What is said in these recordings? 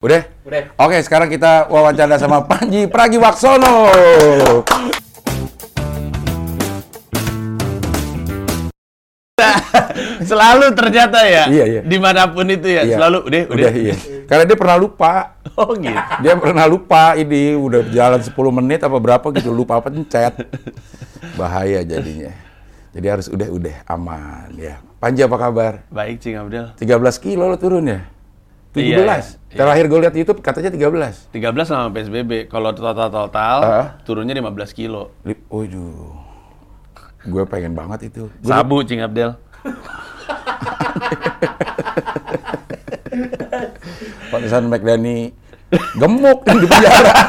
Udah? Udah. Oke, sekarang kita wawancara sama Panji Pragiwaksono. Selalu ternyata ya. Iya, iya. Di mana pun itu ya. Iya. Selalu udah, udah. Udah, iya. Karena dia pernah lupa. Oh gitu. Dia pernah lupa ini udah jalan 10 menit apa berapa gitu lupa pencet. Bahaya jadinya. Jadi harus udah udah aman ya. Panji apa kabar? Baik, Cing Abdel. 13 kilo lo turun ya? 17. Iya, iya. Terakhir gue lihat YouTube katanya 13. 13 sama PSBB. Kalau total-total Ah. turunnya 15 kilo. Waduh. Gue pengen banget itu. Gua- Sabu, Cing Abdel. Pantesan McDani gemuk di penjara.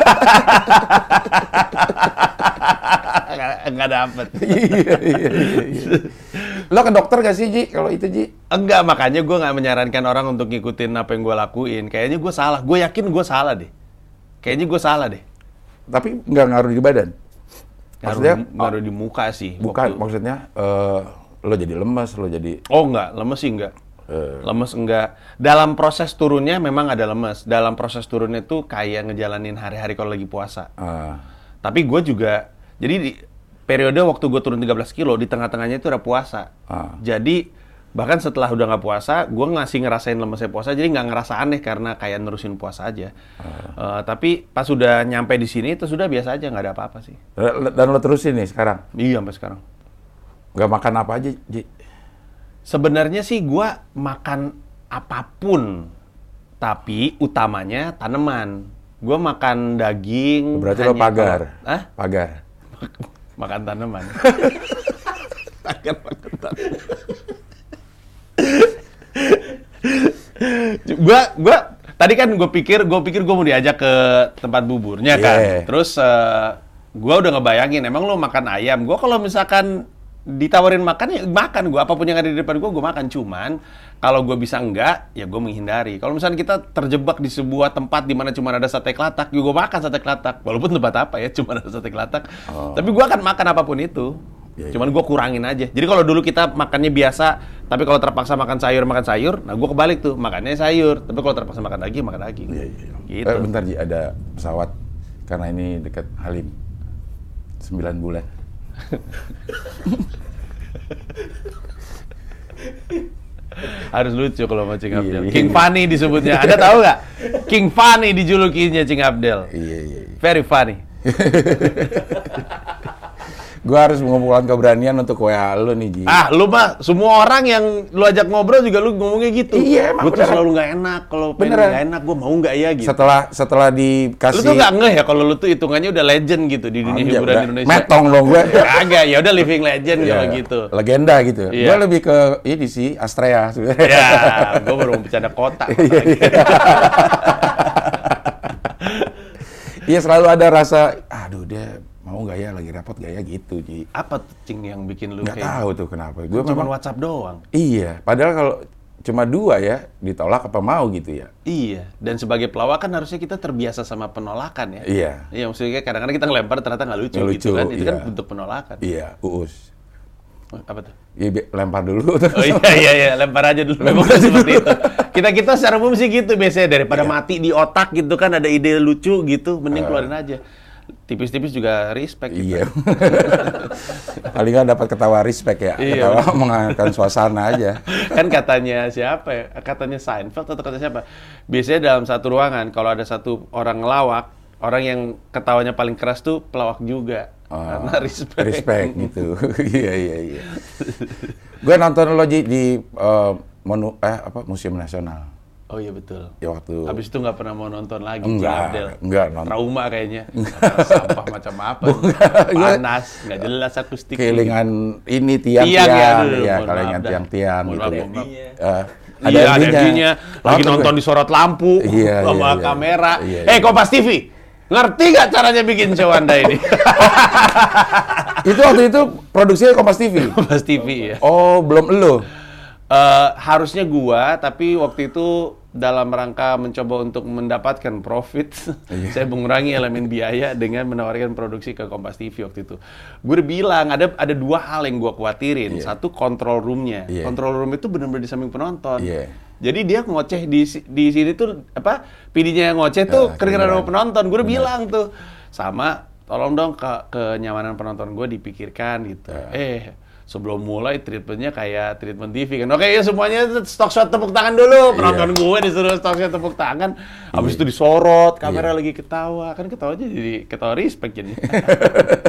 Nggak- Nggak dapet. iya, iya, iya. Lo ke dokter gak sih, Ji? Kalau itu, Ji? Enggak, makanya gue nggak menyarankan orang untuk ngikutin apa yang gue lakuin. Kayaknya gue salah. Gue yakin gue salah deh. Kayaknya gue salah deh. Tapi nggak ngaruh di badan? Maksudnya, Ngaruh, ngaruh di muka sih. bukan, waktu- maksudnya eh, lo jadi lemes, lo jadi... Oh enggak, lemes sih enggak. Eh. Lemes enggak. Dalam proses turunnya memang ada lemes. Dalam proses turunnya tuh kayak ngejalanin hari-hari kalau lagi puasa. eh, Tapi gue juga, jadi di periode waktu gue turun 13 kilo, di tengah-tengahnya itu ada puasa. Ah. Jadi bahkan setelah udah nggak puasa, gue ngasih ngerasain lemesnya puasa, jadi nggak ngerasa aneh karena kayak nerusin puasa aja. Eh, tapi pas udah nyampe di sini, itu sudah biasa aja, nggak ada apa-apa sih. dan lo terusin nih sekarang? Iya sampai sekarang. Nggak makan apa aja, Ji? Sebenarnya sih gua makan apa pun, tapi utamanya tanaman. Gua makan daging. Berarti lo pagar? kalau- Hah? Pagar? Makan tanaman. Pagar makan tanaman. gua gua tadi kan gue pikir gue pikir gue mau diajak ke tempat buburnya kan. Yeah. Terus eh, gua udah ngebayangin emang lo makan ayam. Gua kalau misalkan ditawarin makan ya makan gua apa pun yang ada di depan gua gua makan cuman kalau gue bisa enggak ya gue menghindari kalau misalnya kita terjebak di sebuah tempat di mana cuma ada sate kelatak ya gue makan sate kelatak walaupun tempat apa ya cuma ada sate kelatak Oh. tapi gua akan makan apa pun itu Iya, iya. cuman gua kurangin aja jadi kalau dulu kita makannya biasa tapi kalau terpaksa makan sayur makan sayur nah gua kebalik tuh makannya sayur tapi kalau terpaksa makan daging makan daging Iya, iya. gitu Eh, bentar, Ji. Ada pesawat. Karena ini dekat Halim. 9 bulan. harus lucu kalau sama Cing Iya, Abdel. Iya. King Funny disebutnya ada tahu nggak? King Funny dijulukinya Cing Abdel. Iya, iya, iya. very funny Gue harus mengumpulkan keberanian untuk WA lo nih, Ji. Ah, lu mah semua orang yang lu ajak ngobrol juga lu ngomongnya gitu. Iya, emang Gue tuh selalu nggak enak kalau pengen nggak enak, gue mau nggak ya gitu. Setelah setelah Lu dikasih tuh nggak ngeh ya kalau lu tuh hitungannya udah legend gitu di dunia Anjir, hiburan udah Indonesia. Metong dong gue. Kagak, ya udah living legend kalau Iya, gitu. Legenda gitu. Iya. Gue lebih ke ini sih Astrea sebenarnya. Ya, gue baru mau bercanda kota. Iya selalu ada rasa, aduh dia mau nggak ya lagi repot nggak ya gitu Ji. Apa cing yang bikin lu Nggak kayak tahu tuh kenapa. Gue cuma memang WhatsApp doang? iya. Padahal kalau cuma dua ya ditolak apa mau gitu ya. Iya, dan sebagai pelawak kan harusnya kita terbiasa sama penolakan ya. Iya. Iya, maksudnya kadang-kadang kita ngelempar ternyata nggak lucu, Nggak gitu lucu, kan. Itu kan iya. bentuk penolakan. Iya, uus. Apa tuh? Iya, bi- lempar dulu terus. Oh iya iya iya lempar aja dulu. Memang udah seperti itu. Kita kita secara umum sih gitu biasanya daripada mati di otak gitu kan ada ide lucu gitu, mending keluarin aja. Tipis-tipis juga respect gitu. Iya. Paling nggak dapat ketawa respect ya. Iya. Ketawa mengangkat suasana aja. kan katanya siapa ya? Katanya Seinfeld atau kata siapa? Biasanya dalam satu ruangan kalau ada satu orang ngelawak, orang yang ketawanya paling keras tuh pelawak juga. Ah, Karena respect. Respect gitu. Iya iya iya. Gue nonton lo Ji, di eh, monu eh apa Museum Nasional. Oh iya betul. Ya waktu Habis itu nggak pernah mau nonton lagi. Enggak, Abdel. enggak, nonton. Trauma kayaknya. Sampah macam apa? Panas, nggak jelas akustik. kelingan ini tiang-tiang, Tiang ya, aduh, ya mohon kelingan tiang-tiang gitu maaf, ya. maaf. Eh, Ada iya, ada MV-nya. Lagi Nonton di sorot lampu Iya, sama iya, iya. kamera. Iya, eh, iya. Kompas TV, ngerti nggak caranya bikin show Anda ini? Itu waktu itu produksinya Kompas TV. Kompas TV ya. Oh, belum elo. Eh, harusnya gua, tapi waktu itu dalam rangka mencoba untuk mendapatkan profit, Iya. saya mengurangi elemen biaya dengan menawarkan produksi ke Kompas TV waktu itu. Gue udah bilang ada ada dua hal yang gua khawatirin. Iya. Satu control roomnya. Iya. Control room itu benar-benar di samping penonton. Iya. Jadi dia ngoceh di di sini tuh apa? PD-nya yang ngoceh tuh Ya, kedengeran sama penonton. Gue udah bilang tuh sama tolong dong ke kenyamanan penonton gue dipikirkan gitu. Ya. Eh sebelum mulai treatmentnya kayak treatment TV kan. Oke ya semuanya stock shot tepuk tangan dulu. Penonton gue disuruh stock shot tepuk tangan. Habis Iya. itu disorot, kamera Iya. lagi ketawa. Kan ketawanya jadi ketawa respect jadi.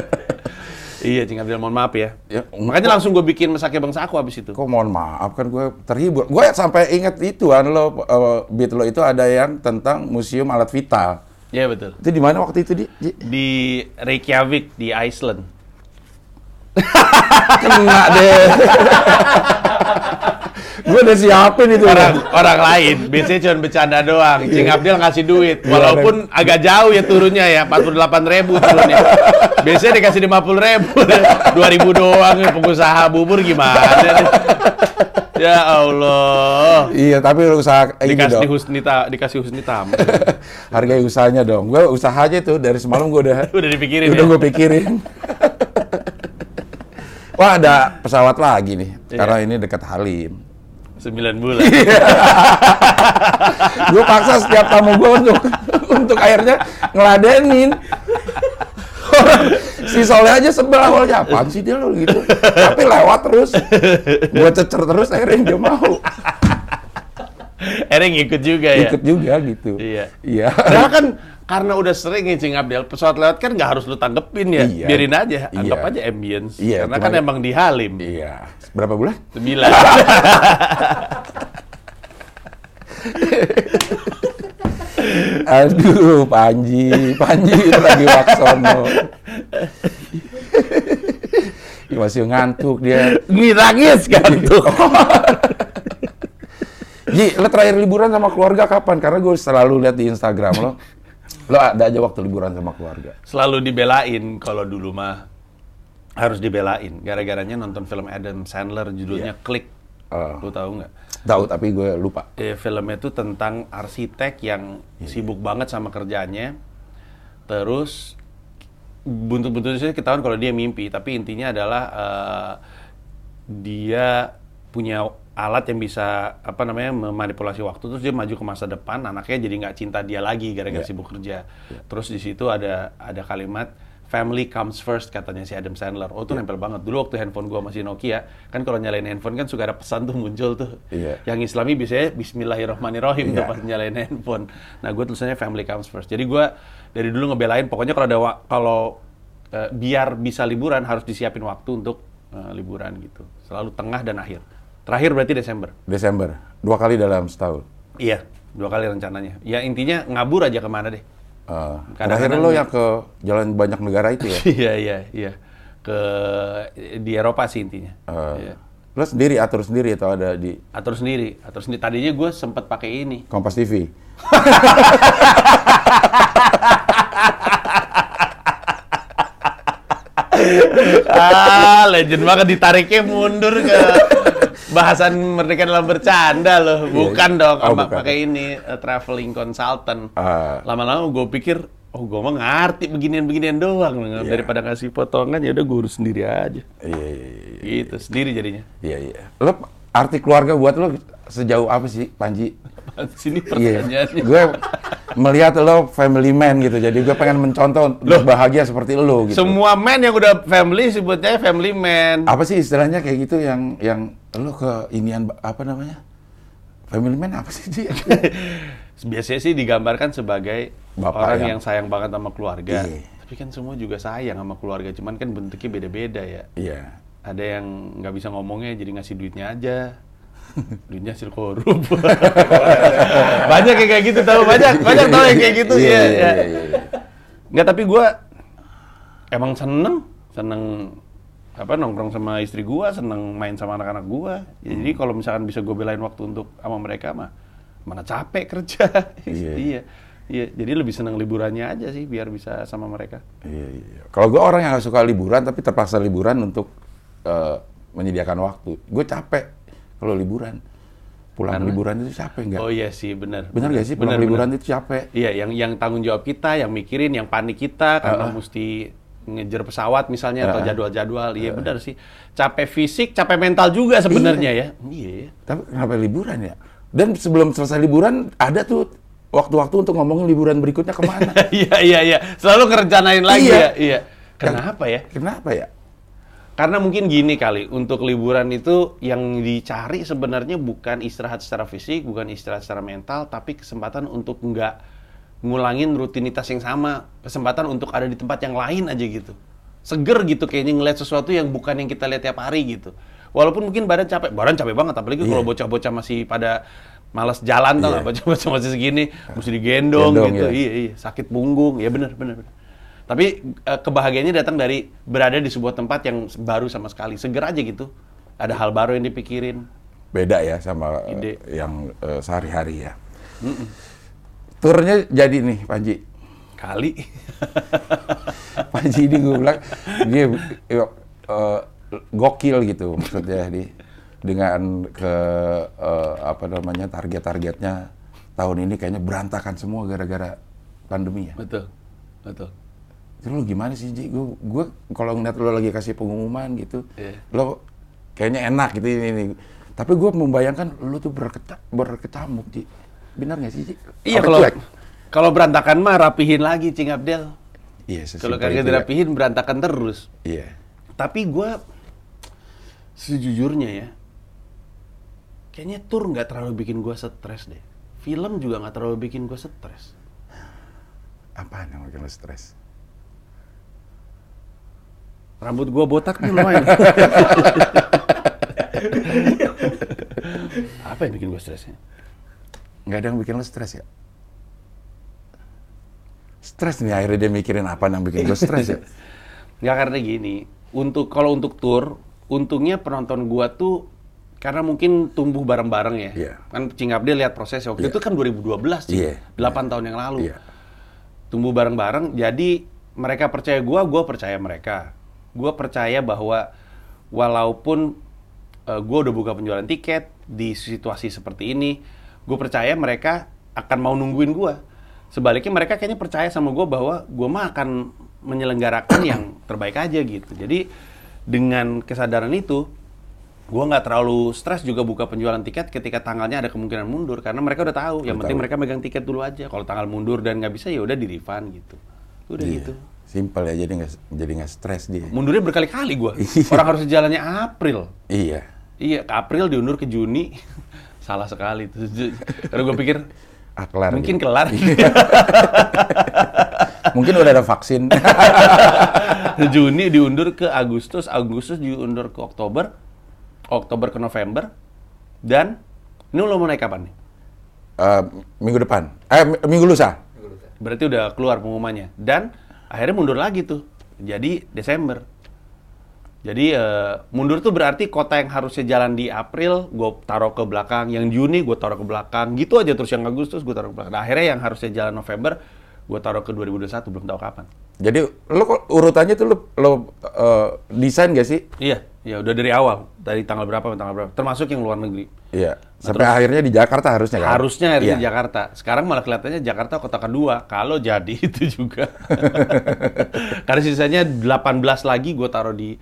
iya, Cing Abdel, mohon maaf ya. Ya, Makanya langsung gue bikin Mesake Bangsa Aku habis itu. Kok mohon maaf kan gue terhibur. Gue sampai inget itu kan lo uh, beat lo itu ada yang tentang museum alat vital. Iya betul. Itu di mana waktu itu di? Di Reykjavik di Iceland. Kena deh. gue udah siapin itu. Orang orang lain biasanya cuma bercanda doang. Cing Abdel ngasih duit, Iya, walaupun agak jauh ya turunnya ya, 48 ribu turunnya. Biasanya dikasih 50 ribu, 2 ribu doang ya, pengusaha bubur gimana? nih? Ya Allah. Iya, tapi usaha Dikasih dong. husni ta- dikasih husni tam. Hargai usahanya dong. Gue usaha aja tuh dari semalam gue udah Udah dipikirin udah ya. gue pikirin. Wah ada pesawat lagi nih, Iya. karena ini dekat Halim. 9 bulan. gue paksa setiap tamu gue untuk untuk akhirnya ngeladenin. Si Soleh aja sebel awalnya apaan sih dia lo gitu. Tapi lewat terus. Gue cecer terus akhirnya dia mau. Akhirnya ngikut juga ya. Ikut juga gitu. Iya. Iya. Padahal kan karena udah sering nih Cing Abdel, pesawat lewat kan nggak harus lu tanggepin ya. Iya. Biarin aja, anggap Iya. aja ambience. Iya, Karena kan emang di Halim. Iya. Berapa bulan? Sembilan. Aduh, Panji, Panji lagi Waksono. Ih, masih ngantuk dia. Nangis kan tuh. Ji, lo terakhir liburan sama keluarga kapan? Karena gue selalu lihat di Instagram lo. Lo ada aja waktu liburan sama keluarga. Selalu dibelain kalau dulu mah harus dibelain. Gara-garanya nonton film Adam Sandler judulnya Click. Oh. Lu tahu nggak? Tahu tapi gue lupa. Eh, filmnya itu tentang arsitek yang sibuk banget sama kerjaannya. Terus buntut-buntutnya sih ketahuan kalau dia mimpi, tapi intinya adalah eh, dia punya alat yang bisa apa namanya memanipulasi waktu terus dia maju ke masa depan anaknya jadi nggak cinta dia lagi gara-gara Iya. sibuk kerja terus di situ ada ada kalimat family comes first katanya si Adam Sandler oh itu nempel banget dulu waktu handphone gua masih Nokia kan kalau nyalain handphone kan suka ada pesan tuh muncul tuh Iya. yang Islami biasanya Bismillahirrahmanirrahim tuh Iya. pas nyalain handphone. Nah gue tulisannya family comes first. Jadi gue dari dulu ngebelain pokoknya kalau ada kalau eh, biar bisa liburan harus disiapin waktu untuk eh, liburan gitu. Selalu tengah dan akhir. Terakhir berarti Desember. Desember. Dua kali dalam setahun. Iya, dua kali rencananya. Ya intinya ngabur aja ke mana deh. Uh, Kadang-kadang terakhir lo yang ke jalan banyak negara itu ya? Iya iya iya. Ke di Eropa sih intinya. Uh, Iya. Lo sendiri atur sendiri atau ada di Atur sendiri, atur sendiri. Tadinya gue sempat pakai ini. Kompas TV? ah, legend banget ditariknya mundur ke bahasan merdeka dalam bercanda loh. Bukan dong, Oh, pakai ini uh, traveling consultant. Ah. Lama-lama gue pikir, oh gue mah ngerti beginian-beginian doang Iya. daripada ngasih potongan ya udah gue urus sendiri aja. Iya, iya, iya. Gitu, sendiri jadinya. Iya, iya. Lo arti keluarga buat lo sejauh apa sih, Panji? Sini Iya. pertanyaannya. Gue melihat lo family man gitu, jadi gue pengen mencontoh lo bahagia seperti lo gitu. Semua man yang udah family sebutnya family man. Apa sih istilahnya kayak gitu yang yang lo ke inian apa namanya? Family man apa sih dia? Biasanya sih digambarkan sebagai Bapak orang yang- yang sayang banget sama keluarga. Iya. Tapi kan semua juga sayang sama keluarga, cuman kan bentuknya beda-beda ya. Iya. Ada yang nggak bisa ngomongnya jadi ngasih duitnya aja. duitnya hasil korup. banyak yang kayak gitu tahu, banyak banyak tahu yang kayak gitu Iya, ya. Nggak, tapi gua emang seneng, seneng apa nongkrong sama istri gua, seneng main sama anak-anak gua. Ya, Jadi kalau misalkan bisa gue belain waktu untuk sama mereka mah mana capek kerja. Iya. iya. Iya, jadi lebih seneng liburannya aja sih biar bisa sama mereka. Iya, iya. Kalau gue orang yang gak suka liburan tapi terpaksa liburan untuk eh, menyediakan waktu. Gue capek kalau liburan. Pulang Karena? liburan itu capek nggak? Oh iya sih, benar. Benar gak sih pulang Benar, liburan benar. itu capek? Iya, yang yang tanggung jawab kita, yang mikirin, yang panik kita karena mesti ngejar pesawat misalnya atau Ah. jadwal-jadwal. Iya benar sih. Capek fisik, capek mental juga sebenarnya ya. Iya. Tapi kenapa liburan ya? Dan sebelum selesai liburan, ada tuh waktu-waktu untuk ngomongin liburan berikutnya ke mana. Iya iya iya, selalu ngerencanain lagi Iya. ya. Iya. Kenapa ya? Kenapa ya? Karena mungkin gini kali, untuk liburan itu yang dicari sebenarnya bukan istirahat secara fisik, bukan istirahat secara mental, tapi kesempatan untuk nggak ngulangin rutinitas yang sama, kesempatan untuk ada di tempat yang lain aja gitu. Seger gitu kayaknya ngeliat sesuatu yang bukan yang kita lihat tiap hari gitu. Walaupun mungkin badan capek, badan capek banget, apalagi kalau Iya. bocah-bocah masih pada malas jalan tau Iya. bocah-bocah masih segini, mesti digendong Gendong, gitu. ya. Iya, iya, sakit punggung, ya bener, bener, bener. Tapi eh, kebahagiaannya datang dari berada di sebuah tempat yang baru sama sekali, seger aja gitu. Ada hal baru yang dipikirin. Beda ya sama eh, Ide. yang eh, sehari-hari ya. Turnya jadi nih, Panji. Kali. Panji ini gue bilang dia eh, gokil gitu maksudnya di dengan ke eh, apa namanya target-targetnya tahun ini kayaknya berantakan semua gara-gara pandemi ya. betul. Betul. Lo gimana sih Ji? Gue gue kalau ngeliat lo lagi kasih pengumuman gitu, Iya. lo kayaknya enak gitu ini. ini. Tapi gue membayangkan lo tuh berketa, berkecamuk Ji. Benar nggak sih Ji? Iya kalau kalau berantakan mah rapihin lagi Cing Abdel. Iya, Kalau sesimpel kagak ya. dirapihin berantakan terus. Iya. Tapi gua sejujurnya ya, kayaknya tour nggak terlalu bikin gua stres deh. Film juga nggak terlalu bikin gua stres. Apaan yang bikin lo stres? Rambut gua botak nih lumayan. Apa yang bikin gua stresnya? Nggak ada yang bikin lo stres ya? Stres nih akhirnya dia mikirin apa yang bikin gue stres ya? Nggak karena gini, untuk kalau untuk tour, untungnya penonton gua tuh karena mungkin tumbuh bareng-bareng ya. Iya. Kan Cing Abdel lihat prosesnya waktu Iya. itu kan 2012 sih. Iya. 8 tahun yang lalu. Iya. Tumbuh bareng-bareng, jadi mereka percaya gua, gua percaya mereka. Gua percaya bahwa walaupun eh, gua udah buka penjualan tiket di situasi seperti ini, gue percaya mereka akan mau nungguin gua. Sebaliknya mereka kayaknya percaya sama gua bahwa gua mah akan menyelenggarakan yang terbaik aja gitu. Jadi dengan kesadaran itu, gua nggak terlalu stres juga buka penjualan tiket ketika tanggalnya ada kemungkinan mundur karena mereka udah tahu. Yang Udah penting tahu. mereka megang tiket dulu aja. Kalau tanggal mundur dan nggak bisa ya udah di refund gitu. Udah Iya. gitu. Simpel ya, jadi nggak jadi nggak stres dia. Mundurnya berkali-kali gua. Iya. Orang harus jalannya April. Iya. Iya, ke April diundur ke Juni. Salah sekali itu. Karena gue pikir Ah, kelar mungkin gitu. kelar. Mungkin udah ada vaksin. Juni diundur ke Agustus, Agustus diundur ke Oktober, Oktober ke November, dan ini lo mau naik kapan nih? Eh, minggu depan. Eh, mi- minggu lusa. Berarti udah keluar pengumumannya. Dan akhirnya mundur lagi tuh. Jadi Desember. Jadi eh, mundur tuh berarti kota yang harusnya jalan di April, gue taruh ke belakang. Yang Juni gue taruh ke belakang. Gitu aja terus yang Agustus gue taruh ke belakang. Nah, akhirnya yang harusnya jalan November, gue taruh ke 2021, belum tahu kapan. Jadi lo kok urutannya tuh lo, lo eh, desain gak sih? Iya, ya udah dari awal. Dari tanggal berapa tanggal berapa. Termasuk yang luar negeri. Iya. Sampai akhirnya di Jakarta harusnya kan? Harusnya akhirnya Iya. di Jakarta. Sekarang malah kelihatannya Jakarta kota kedua. Kalau jadi itu juga. Karena sisanya 18 lagi gue taruh di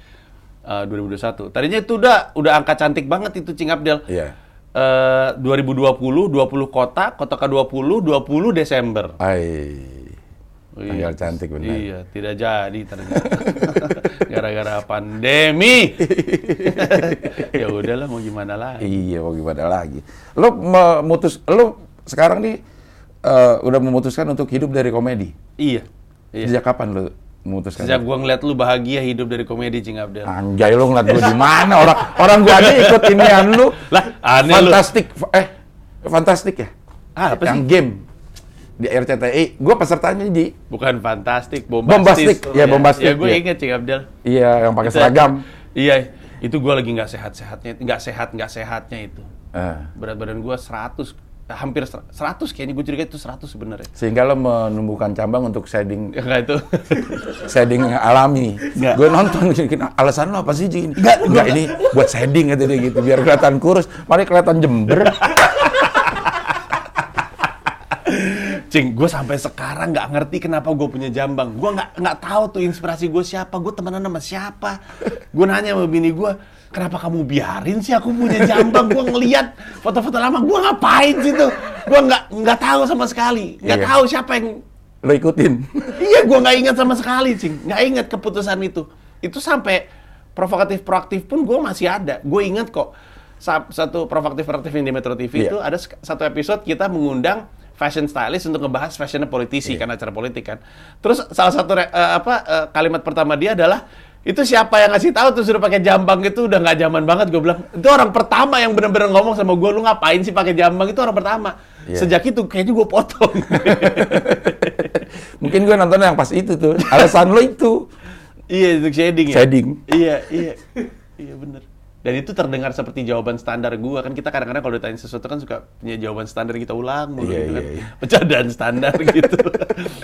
eh, 2021. Tadinya itu udah udah angka cantik banget itu Cing Abdel. Iya. Eh, 2020, 20 kota, kota ke-20, 20 Desember. Ai. Tanggal Iya. cantik benar. Iya, tidak jadi ternyata. Gara-gara pandemi. ya udahlah mau gimana lagi. Iya, mau gimana lagi. Lo memutus, lo sekarang nih eh, udah memutuskan untuk hidup dari komedi. Iya. Iya. Sejak kapan lo memutuskan? Sejak gua ngeliat lu bahagia hidup dari komedi Cing Abdel. Anjay lo ngeliat gue di mana orang orang gue aja ikut inian lu. Lah, aneh lu. fantastik eh fantastik ya? Ah, apa Yang sih? game di RCTI. Gue pesertanya Ji. Bukan fantastik, Bombastik, bombastis. ya, bombastik, Ya, gue iya. inget Cing Abdel. Iya, yang pakai seragam. Iya, itu gua lagi nggak sehat-sehatnya, nggak sehat nggak sehatnya itu. Eh, Berat badan gua 100, eh, hampir 100 kayaknya gue curiga itu 100 sebenarnya. sehingga lo menumbuhkan cabang untuk shading Ya nggak itu. shading alami. Gue nonton alasan lo apa sih Ji? Enggak, enggak ini buat shading dia gitu biar kelihatan kurus, malah kelihatan jember. Cing, gue sampai sekarang nggak ngerti kenapa gue punya jambang. Gue nggak nggak tahu tuh inspirasi gue siapa. Gue temenan sama siapa. Gue nanya sama bini gue, kenapa kamu biarin sih aku punya jambang? gue ngeliat foto-foto lama, gue ngapain sih tuh? Gue nggak nggak tahu sama sekali. Nggak Iya. tahu siapa yang Lo ikutin. iya, gue nggak ingat sama sekali, cing. Nggak ingat keputusan itu. Itu sampai provokatif proaktif pun gue masih ada. Gue ingat kok sa- satu provokatif proaktif di Metro TV Iya. itu ada satu episode kita mengundang fashion stylist untuk ngebahas fashionnya politisi Iya. karena acara politik kan. Terus salah satu eh, apa eh, kalimat pertama dia adalah itu siapa yang ngasih tahu tuh sudah pakai jambang itu udah nggak zaman banget gue bilang itu orang pertama yang benar-benar ngomong sama gue lu ngapain sih pakai jambang itu orang pertama Iya. sejak itu kayaknya gue potong Mungkin gue nonton yang pas itu tuh. Alasan lo itu. Iya, itu shading ya. Shading. Iya, iya. iya bener. Dan itu terdengar seperti jawaban standar gua kan kita kadang-kadang kalau ditanya sesuatu kan suka punya jawaban standar kita ulang mulu Iya, gitu kan. iya, iya. Bercandaan standar gitu.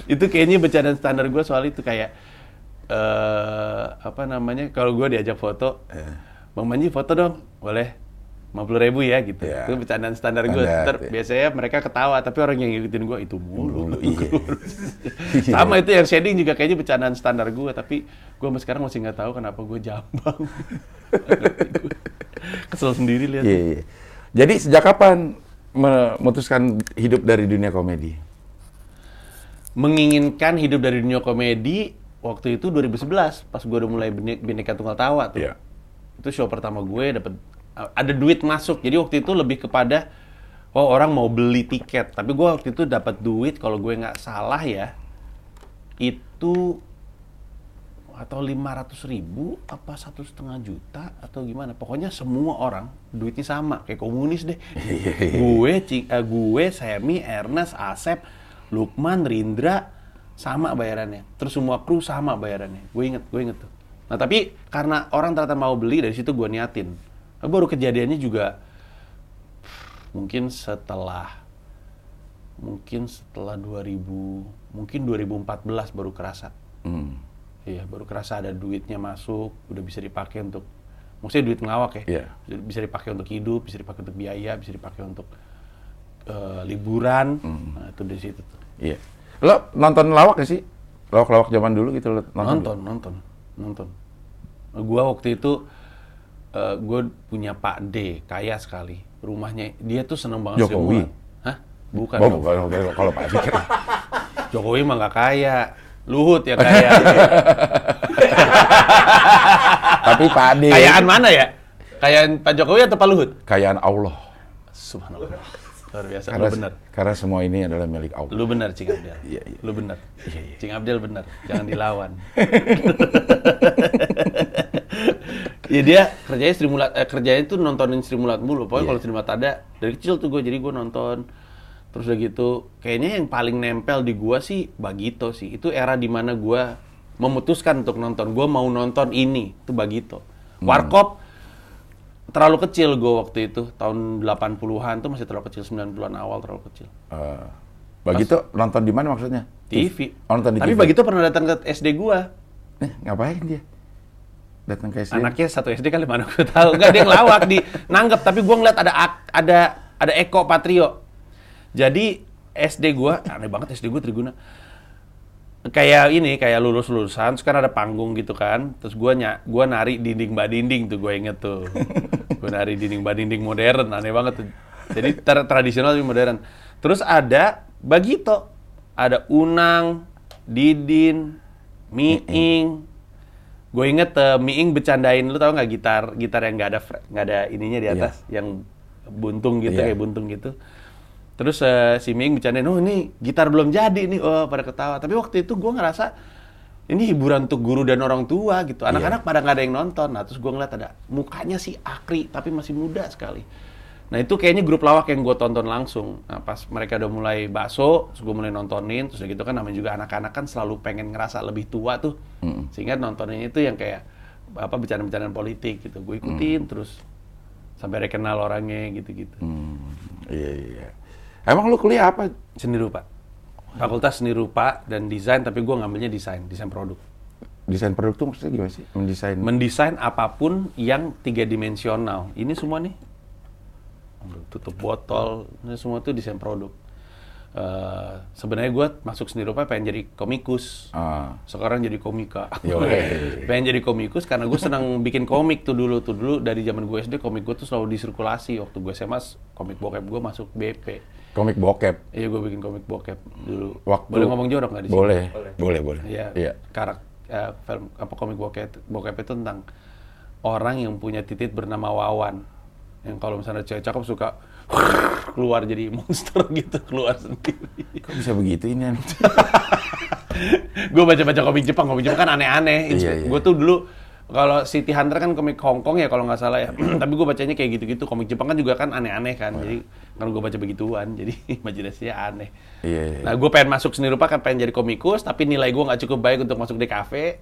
itu kayaknya bercandaan standar gua soal itu kayak eh apa namanya kalau gua diajak foto, Bang Manji foto dong, boleh. 50 ribu ya gitu. Iya. Itu bercandaan standar gue. Ntar iya. biasanya mereka ketawa, tapi orang yang ngikutin gue itu mulu. Mulu, iya. Sama itu yang shading juga kayaknya bercandaan standar gue, tapi gue sampai sekarang masih nggak tahu kenapa gue jambang. Kesel sendiri lihat. Iya, iya. Jadi sejak kapan memutuskan hidup dari dunia komedi? Menginginkan hidup dari dunia komedi waktu itu 2011 pas gue udah mulai Bine- Bineka Tunggal Tawa tuh. Iya. Itu show pertama gue dapat ada duit masuk. Jadi waktu itu lebih kepada oh orang mau beli tiket, tapi gue waktu itu dapat duit kalau gue nggak salah ya itu atau 500 ribu apa satu setengah juta atau gimana. Pokoknya semua orang duitnya sama kayak komunis deh. Gue Ci- eh, gue Semi Ernest Asep Lukman Rindra sama bayarannya. Terus semua kru sama bayarannya. Gue inget gue inget tuh. Nah tapi karena orang ternyata mau beli dari situ gue niatin baru kejadiannya juga mungkin setelah mungkin setelah 2000 mungkin 2014 baru kerasa Hmm. Iya, baru kerasa ada duitnya masuk, udah bisa dipakai untuk, maksudnya duit ngelawak ya, Iya. bisa dipakai untuk hidup, bisa dipakai untuk biaya, bisa dipakai untuk eh, liburan, Hmm. nah itu dari situ tuh. Iya. Lo nonton lawak gak sih? Lawak-lawak zaman dulu gitu lo nonton? Nonton, nonton, nonton. Gua waktu itu, eh, gue punya Pak D, kaya sekali, rumahnya, dia tuh seneng banget Jokowi? Hah? Bukan, Oh, dong. kalau, Pak Fikir. Jokowi mah nggak kaya, Luhut ya kaya. Tapi Pak Ade. Kayaan mana ya? Kayaan Pak Jokowi atau Pak Luhut? Kayaan Allah. Subhanallah. Luar biasa, Karena, lu benar. karena semua ini adalah milik Allah. Lu benar, Cing Abdel. Iya, iya. Lu benar. Cing Abdel benar. Jangan dilawan. ya dia kerjanya Sri Mulat, eh, kerjanya tuh nontonin Sri Mulat mulu. Pokoknya Iya. kalau Sri Mulat ada, dari kecil tuh gue jadi gue nonton. Terus udah gitu, kayaknya yang paling nempel di gua sih Bagito sih. Itu era di mana gua memutuskan untuk nonton. Gua mau nonton ini, itu Bagito. Hmm. Warkop terlalu kecil gue waktu itu tahun 80-an tuh masih terlalu kecil 90-an awal terlalu kecil Eh, begitu nonton di mana maksudnya? TV. Oh, nonton di Tapi TV. begitu pernah datang ke SD gua. Eh, ngapain dia? Datang ke SD. Anaknya satu SD kali mana gue tahu. Enggak dia ngelawak di nanggep tapi gua ngeliat ada ada ada Eko Patrio. Jadi SD gua aneh banget SD gua Triguna. Kayak ini kayak lulus-lulusan, terus kan ada panggung gitu kan. Terus gua ny gua nari dinding mbak dinding tuh gue inget tuh. gua nari dinding mbak dinding modern, aneh banget tuh. Jadi tra- tradisional tapi modern. Terus ada Bagito, ada Unang, Didin, Miing. Gue inget uh, Miing bercandain lu tau nggak gitar gitar yang nggak ada nggak ada ininya di atas, yang buntung gitu Iya. kayak buntung gitu. Terus eh, si Miing bercandain, oh ini gitar belum jadi nih, oh pada ketawa. Tapi waktu itu gue ngerasa ini hiburan untuk guru dan orang tua gitu. Anak-anak pada nggak ada yang nonton. Nah terus gue ngeliat ada mukanya si Akri tapi masih muda sekali. Nah itu kayaknya grup lawak yang gue tonton langsung. Nah pas mereka udah mulai bakso, terus gue mulai nontonin, terus gitu kan namanya juga anak-anak kan selalu pengen ngerasa lebih tua tuh. Sehingga nontonnya itu yang kayak apa bercanda-bercandaan politik gitu. Gue ikutin terus sampai kenal orangnya gitu-gitu. Hmm, iya iya. Emang lu kuliah apa? Seni rupa. Fakultas seni rupa dan desain, tapi gue ngambilnya desain, desain produk. Desain produk tuh maksudnya gimana sih? Mendesain. Mendesain apa pun yang tiga dimensional. Ini semua nih, tutup botol, ini semua tuh desain produk. eh, sebenarnya gue masuk seni rupa pengen jadi komikus. Ah. Sekarang jadi komika. Pengen jadi komikus karena gue senang bikin komik tuh dulu tuh dulu dari zaman gue SD komik gue tuh selalu disirkulasi waktu gue SMA komik bokep gue masuk BP. Komik bokep. Iya gue bikin komik bokep dulu. Waktu Boleh ngomong jorok nggak di sini? Boleh. Boleh, boleh. Iya. Iya. Karak eh, film apa komik bokep bokep itu tentang orang yang punya titik bernama Wawan. Yang kalau misalnya cewek cakep suka keluar jadi monster gitu keluar sendiri. Kok bisa begitu ini? Gue baca-baca komik Jepang, komik Jepang kan aneh-aneh. Iya, iya. Gue tuh dulu kalau City Hunter kan komik Hong Kong ya kalau nggak salah ya. Tapi gue bacanya kayak gitu-gitu. Komik Jepang kan juga kan aneh-aneh kan. Jadi kalau gue baca begituan, jadi imajinasinya aneh. Iya, iya. Nah gue pengen masuk seni rupa kan pengen jadi komikus, tapi nilai gue nggak cukup baik untuk masuk di kafe.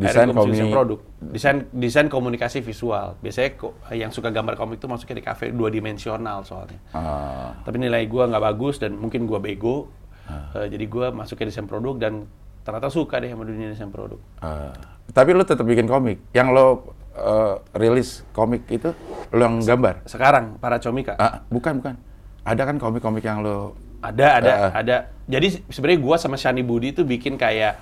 Desain komik. produk, desain desain komunikasi visual. Biasanya yang suka gambar komik tuh masuknya di kafe dua dimensional soalnya. Ah. Tapi nilai gue nggak bagus dan mungkin gue bego. Ah. Eh, jadi gue masuknya desain produk dan ternyata suka deh sama dunia desain produk. Ah. tapi lo tetap bikin komik. Yang lo eh, rilis komik itu lo yang gambar? Sekarang para comika Ah, bukan, bukan. Ada kan komik-komik yang lo ada ada Ah. ada. Jadi sebenarnya gue sama Shani Budi itu bikin kayak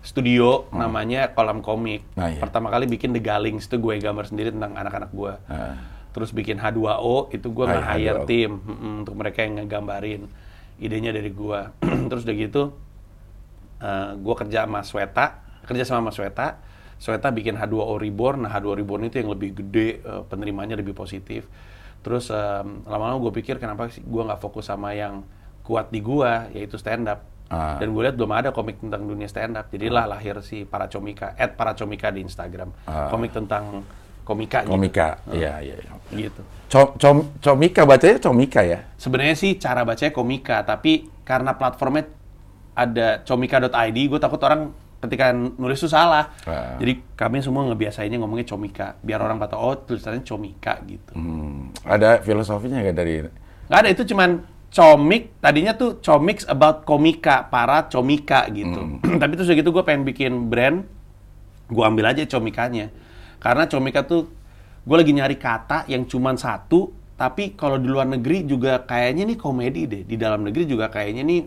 studio namanya Kolam Komik. Nah, iya. Pertama kali bikin The Galings itu gue gambar sendiri tentang anak-anak gue. Ah. Terus bikin H2O itu gue Ah, iya, nge-hire H2O. tim mm, untuk mereka yang ngegambarin. Idenya dari gue. Terus udah gitu gue kerja sama Sweta, kerja sama Mas Sweta. Sweta bikin H2O Reborn. Nah, H2O Reborn itu yang lebih gede, eh, penerimanya lebih positif. Terus em, lama-lama gue pikir kenapa sih gue nggak fokus sama yang kuat di gue, yaitu stand up. Ah. Dan gue lihat belum ada komik tentang dunia stand up. Jadilah lahir si Para Comika, at Para Comika di Instagram. Ah. Komik tentang komika. gitu. komika. Iya, iya. iya. Gitu. Com, com, comika bacanya comika ya? Sebenarnya sih cara bacanya komika, tapi karena platformnya ada comika.id, gue takut orang ketika nulis itu salah. Ah. Jadi kami semua ngebiasainnya ngomongnya comika, biar orang pada oh tulisannya comika gitu. Hmm, ada filosofinya nggak dari Nggak ada, itu cuman comik, tadinya tuh comics about komika, para comika gitu. Tapi terus gitu gue pengen bikin brand, gue ambil aja comikanya. Karena comika tuh, gue lagi nyari kata yang cuman satu, tapi kalau di luar negeri juga kayaknya nih komedi deh. Di dalam negeri juga kayaknya nih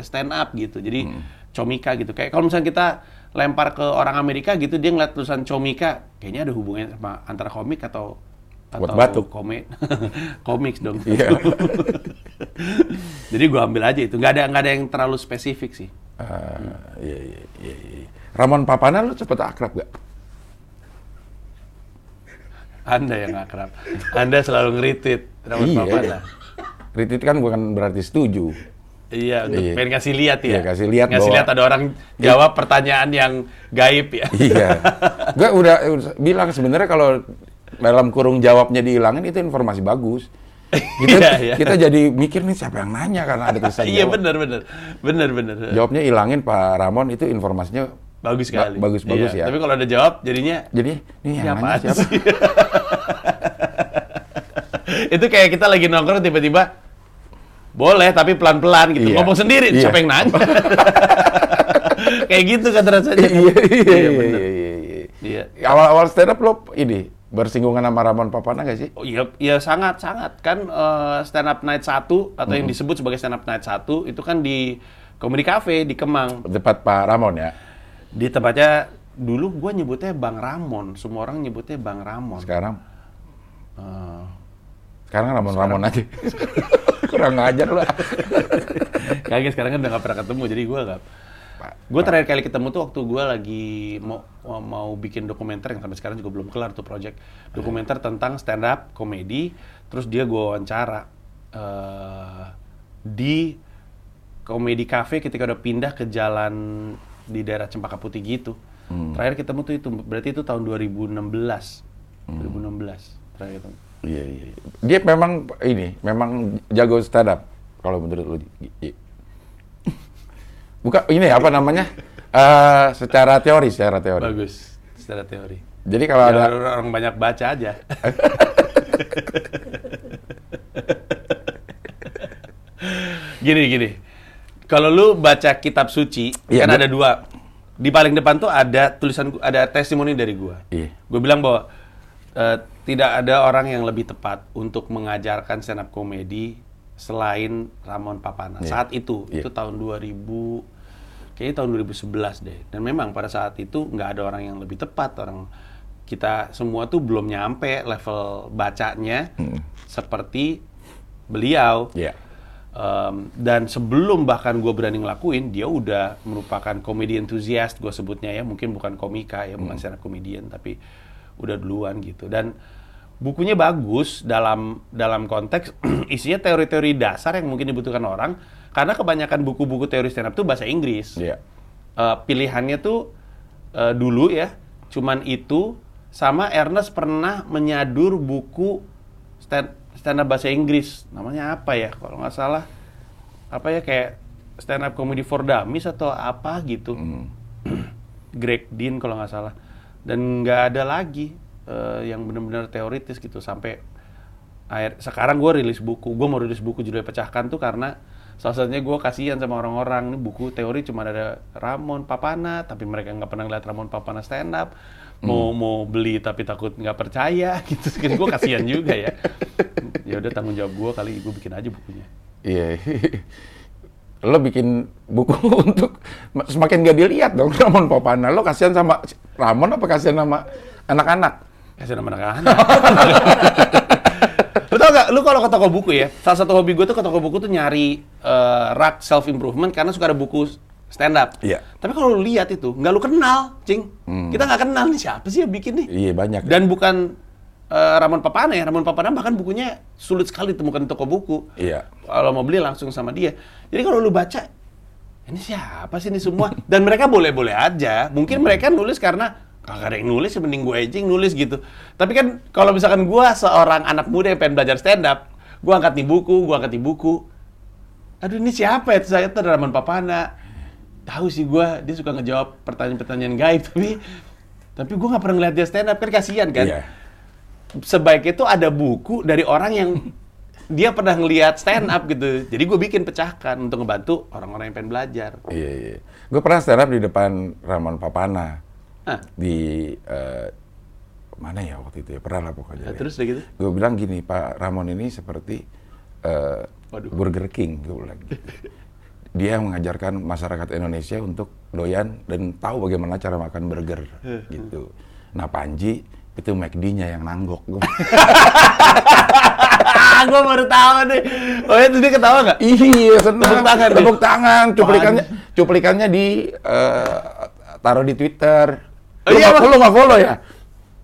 stand up gitu. Jadi comika gitu. Kayak kalau misalnya kita lempar ke orang Amerika gitu, dia ngeliat tulisan comika, kayaknya ada hubungannya sama antara komik atau Buat atau batuk. komik komiks dong Iya. jadi gua ambil aja itu nggak ada nggak ada yang terlalu spesifik sih Ah, iya, iya, iya, iya. Ramon Papana lu cepet akrab gak? anda yang akrab anda selalu ngeritit Ramon Iya. Papana Ritit kan bukan berarti setuju. Iya untuk Iya. pengen kasih lihat ya Iya, kasih lihat ngasih bahwa- lihat ada orang jawab pertanyaan yang gaib ya iya. Gue udah udah bilang sebenarnya kalau dalam kurung jawabnya dihilangin itu informasi bagus. Kita, Iya, iya. kita jadi mikir nih siapa yang nanya karena ada tulisan iya benar benar benar benar Jawabnya hilangin Pak Ramon itu informasinya bagus Ba- sekali bagus- bagus Iya, ya. tapi kalau ada jawab jadinya jadi ini yang nanya siapa? itu kayak kita lagi nongkrong tiba-tiba boleh tapi pelan-pelan gitu Iya. ngomong sendiri Iya. siapa yang nanya kayak gitu kan rasanya iya, iya, iya, bener. iya, iya, iya. Iya. Awal-awal stand up lo ini bersinggungan sama Ramon Papana gak sih? Oh iya, iya sangat sangat kan eh, stand up night 1 atau yang disebut sebagai stand up night 1 itu kan di Comedy Cafe di Kemang. Tepat Pak Ramon ya. Di tempatnya dulu gua nyebutnya Bang Ramon, semua orang nyebutnya Bang Ramon. Sekarang Eh, sekarang Ramon Ramon aja. Kurang ngajar lah. Kagak sekarang kan udah gak pernah ketemu jadi gua gak Gue terakhir kali ketemu tuh waktu gue lagi mau mau bikin dokumenter yang sampai sekarang juga belum kelar tuh project. Dokumenter tentang stand up komedi terus dia gue wawancara eh, di komedi cafe ketika udah pindah ke jalan di daerah Cempaka Putih gitu. Terakhir ketemu tuh itu berarti itu tahun 2016 2016 terakhir ketemu Iya, iya. iya. Dia memang ini, memang jago stand up kalau menurut lu. I- i- Bukan ini apa namanya? Eh, secara teori, secara teori. bagus secara teori Jadi kalau Ya, ada orang, orang banyak baca aja gini gini kalau lu baca kitab suci Iya, kan gua- ada dua di paling depan tuh ada tulisan ada testimoni dari gua Iya. gue bilang bahwa eh, tidak ada orang yang lebih tepat untuk mengajarkan stand up komedi selain Ramon Papana. Iya. Saat itu, Iya. itu tahun 2000, kayaknya tahun 2011 deh. Dan memang pada saat itu nggak ada orang yang lebih tepat. Orang kita semua tuh belum nyampe level bacanya seperti beliau. Iya. Um, dan sebelum bahkan gue berani ngelakuin, dia udah merupakan komedi enthusiast, gue sebutnya ya, mungkin bukan komika ya, bukan stand up comedian, tapi udah duluan gitu. Dan bukunya bagus dalam dalam konteks isinya teori-teori dasar yang mungkin dibutuhkan orang, karena kebanyakan buku-buku teori stand up tuh bahasa Inggris. Iya. Eh, pilihannya tuh eh, dulu ya, cuman itu sama Ernest pernah menyadur buku stand stand up bahasa Inggris. Namanya apa ya? Kalau nggak salah apa ya kayak stand up comedy for dummies atau apa gitu. Greg Dean kalau nggak salah. Dan nggak ada lagi eh, yang benar-benar teoritis gitu. Sampai akhir sekarang gue rilis buku. Gue mau rilis buku judulnya pecahkan tuh karena salah satunya gue kasihan sama orang-orang. Ini buku teori cuma ada Ramon Papana tapi mereka nggak pernah lihat Ramon Papana stand up mau mau beli tapi takut nggak percaya gitu. Gue kasihan juga ya. Ya udah tanggung jawab gue kali gue bikin aja bukunya. Iya. Lo bikin buku untuk semakin gak dilihat dong Ramon Popana. Lo kasihan sama Ramon apa kasihan sama anak-anak? Kasihan sama anak-anak lu tau gak, lu kalau ke toko buku ya, salah satu hobi gue tuh ke toko buku tuh nyari eh, rak self improvement karena suka ada buku stand up. Iya. Tapi kalau lu lihat itu, nggak lu kenal, cing. Kita nggak kenal nih siapa sih yang bikin nih. Iya banyak. Dan bukan eh, Ramon Papana ya, Ramon Papana bahkan bukunya sulit sekali ditemukan di toko buku. Iya. Kalau mau beli langsung sama dia. Jadi kalau lu baca, ini siapa sih ini semua? Dan mereka boleh-boleh aja. Mungkin mereka nulis karena kagak ada yang nulis, ya mending gue aja nulis gitu. Tapi kan kalau misalkan gue seorang anak muda yang pengen belajar stand up, gue angkat nih buku, gue angkat nih buku. Aduh ini siapa ya? Saya itu ada Ramon Papana. Tahu sih gue, dia suka ngejawab pertanyaan-pertanyaan gaib, tapi tapi gue nggak pernah ngeliat dia stand up kan kasihan kan Iya. sebaiknya itu ada buku dari orang yang dia pernah ngelihat stand up gitu. Jadi gue bikin pecahkan untuk ngebantu orang-orang yang pengen belajar. Iya, iya. Gue pernah stand up di depan Ramon Papana Nah, di eh, mana ya waktu itu ya pernah lah pokoknya. ya. terus udah gitu. Gue bilang gini, Pak Ramon ini seperti eh, Waduh. Burger King, gue bilang. Dia mengajarkan masyarakat Indonesia untuk doyan dan tahu bagaimana cara makan burger, gitu. Nah Panji itu McD-nya yang nanggok. Ah, gue baru tahu nih. Oh itu dia ketawa nggak? iya, senang. Tepuk tangan. Tepuk tangan. Cuplikannya, cuplikannya di eh, taruh di Twitter. Oh, Lu iya, Bang. lu nggak follow ya,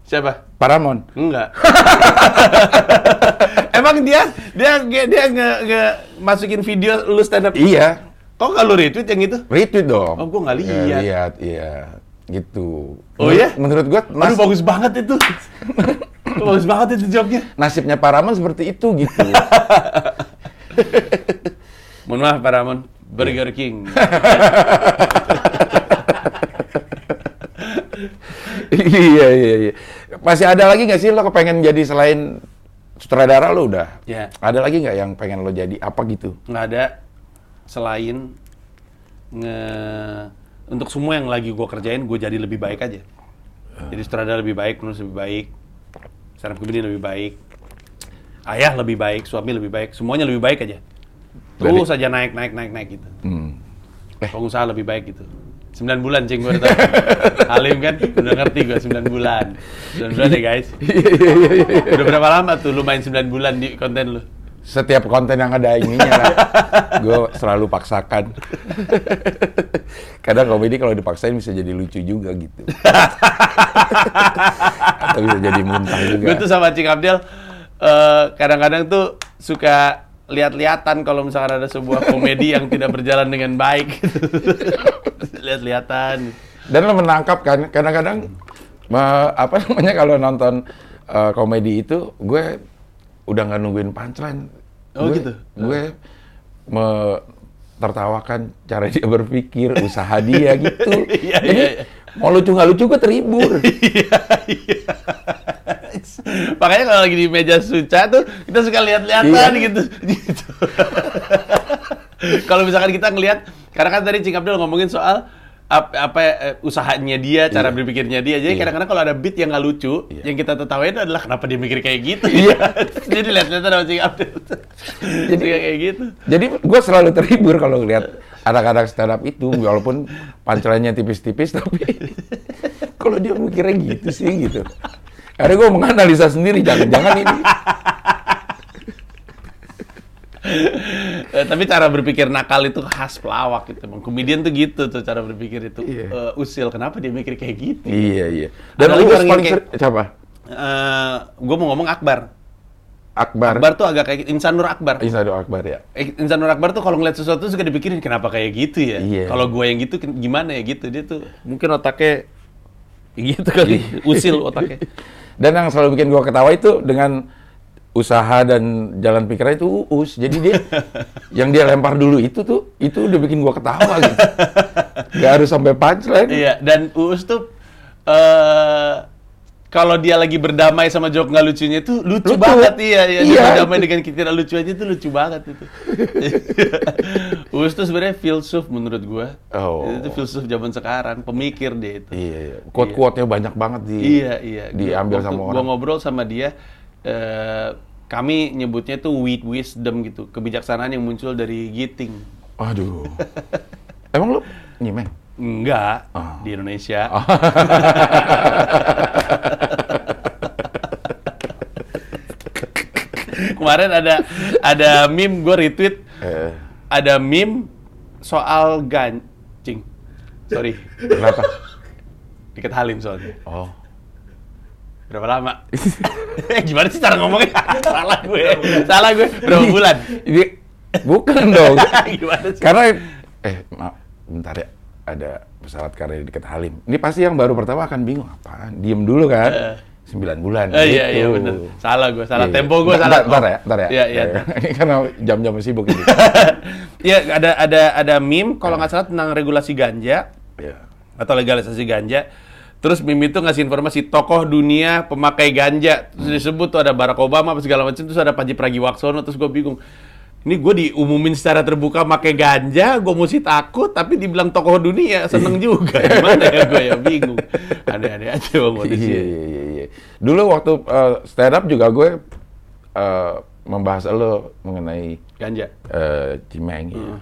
Siapa? Pak Ramon? Enggak. Emang dia dia dia, dia nge, nge masukin video lu stand up. Iya, Kok nggak lu retweet yang itu? retweet dong. Oh, gua nggak Ya, lihat. lihat, iya. Gitu. Oh, iya? Menurut gua, Aduh nas- bagus banget itu. bagus banget itu jawabnya. nasibnya Pak Ramon seperti itu gitu. Mohon maaf Pak Ramon, Burger King. Iya, iya, iya. Masih ada lagi nggak sih lo kepengen jadi selain sutradara lo udah? Ya. Ada lagi nggak yang pengen lo jadi apa gitu? nggak ada selain nge untuk semua yang lagi gue kerjain gue jadi lebih baik aja jadi sutradara lebih baik penulis lebih baik stand up comedian lebih baik ayah lebih baik suami lebih baik semuanya lebih baik aja terus aja naik naik naik naik gitu Hmm. Eh. pengusaha lebih baik gitu 9 bulan cing gue tahu Halim kan udah ngerti gue 9 bulan 9 bulan ya guys udah berapa lama tuh lu main 9 bulan di konten lu Setiap konten yang ada ininya lah, gue selalu paksakan. Kadang komedi kalau dipaksain bisa jadi lucu juga gitu. Atau bisa jadi muntah juga. Gue tuh sama Cing Abdel eh, kadang-kadang tuh suka lihat-lihatan kalau misalkan ada sebuah komedi yang tidak berjalan dengan baik. Lihat-lihatan. Dan lo menangkap kan, kadang-kadang apa namanya kalau nonton eh, komedi itu, gue udah nggak nungguin punchline. Oh, gue, gitu? Gue me- tertawakan cara dia berpikir, usaha dia gitu. Iya, Jadi iya, iya. mau lucu nggak lucu gue terhibur. Iya, iya. Makanya kalau lagi di meja suca tuh kita suka lihat-lihatan Iya. gitu. gitu. kalau misalkan kita ngelihat, karena kan tadi Cing Abdel ngomongin soal ap- apa eh, usahanya dia, cara Iya. berpikirnya dia. Jadi Iya. kadang-kadang kalau ada beat yang nggak lucu, Iya. yang kita tertawain adalah kenapa dia mikir kayak gitu. Iya. Jadi lihat-lihat sama Cing Abdul. Jadi kayak gitu. Jadi gue selalu terhibur kalau ngeliat anak-anak stand up itu, walaupun pancelannya tipis-tipis, tapi kalau dia mikirnya gitu sih gitu. Akhirnya gue menganalisa sendiri, jangan-jangan ini. Eh, tapi cara berpikir nakal itu khas pelawak gitu. Emang komedian tuh gitu tuh cara berpikir itu. Iya. Eh, usil, kenapa dia mikir kayak gitu? Iya iya. Dan lagi lu orang paling kayak- siapa? Eh, gue mau ngomong Akbar. Akbar. Akbar tuh agak kayak Insan Nur Akbar. Insado Akbar ya. Eh, Insan Nur Akbar tuh kalau ngeliat sesuatu suka dipikirin kenapa kayak gitu ya. Iya. Kalau gue yang gitu gimana ya gitu dia tuh mungkin otaknya gitu kali, usil otaknya. Dan yang selalu bikin gua ketawa itu dengan usaha dan jalan pikirannya itu uus. Jadi dia yang dia lempar dulu itu tuh itu udah bikin gua ketawa gitu. Gak harus sampai punchline. Iya, dan Uus tuh eh kalau dia lagi berdamai sama jok nggak lucunya itu lucu, Lucu. banget iya, iya. Dia Iya. berdamai dengan kita lucu aja itu lucu banget itu. Uus tuh sebenarnya filsuf menurut gua. Oh. Itu filsuf zaman sekarang, pemikir dia itu. Iya, iya. Quote-quote-nya banyak banget di Iya, iya. diambil Waktu sama Gua orang. ngobrol sama dia, eh, kami nyebutnya tuh wit wisdom gitu, kebijaksanaan yang muncul dari giting. Aduh. Emang lu nyimeng? Enggak, Ah. di Indonesia. Kemarin ada ada meme gue retweet, Eh, ada meme soal gancing. Sorry, kenapa? deket Halim soalnya. Oh. Berapa lama? Eh, Gimana sih cara ngomongnya? Salah gue. Salah gue. Berapa bulan? Ini bukan dong. Gimana sih? Karena eh maaf, bentar ya. Ada pesawat karya di dekat Halim. Ini pasti yang baru pertama akan bingung apaan. Diem dulu kan. Eh. Sembilan bulan. Eh, iya, iya bener. Salah gue, salah Iya, tempo iya. gue salah. Ntar ya, ntar ya. Iya, iya. Ini karena jam-jam sibuk ini. Iya, ada ada ada meme kalau nggak salah tentang regulasi ganja Iya. atau legalisasi ganja. Terus meme itu ngasih informasi tokoh dunia pemakai ganja. Terus disebut tuh ada Barack Obama apa segala macam. Terus ada Panji Pragiwaksono. Terus gue bingung. Ini gue diumumin secara terbuka pakai ganja, gue mesti takut, tapi dibilang tokoh dunia seneng juga. Gimana ya gue ya bingung. Aneh-aneh aja bang Iya, iya, iya, iya. Dulu waktu eh, stand up juga gue eh, membahas lo mengenai Ganja. eh Cimeng ya.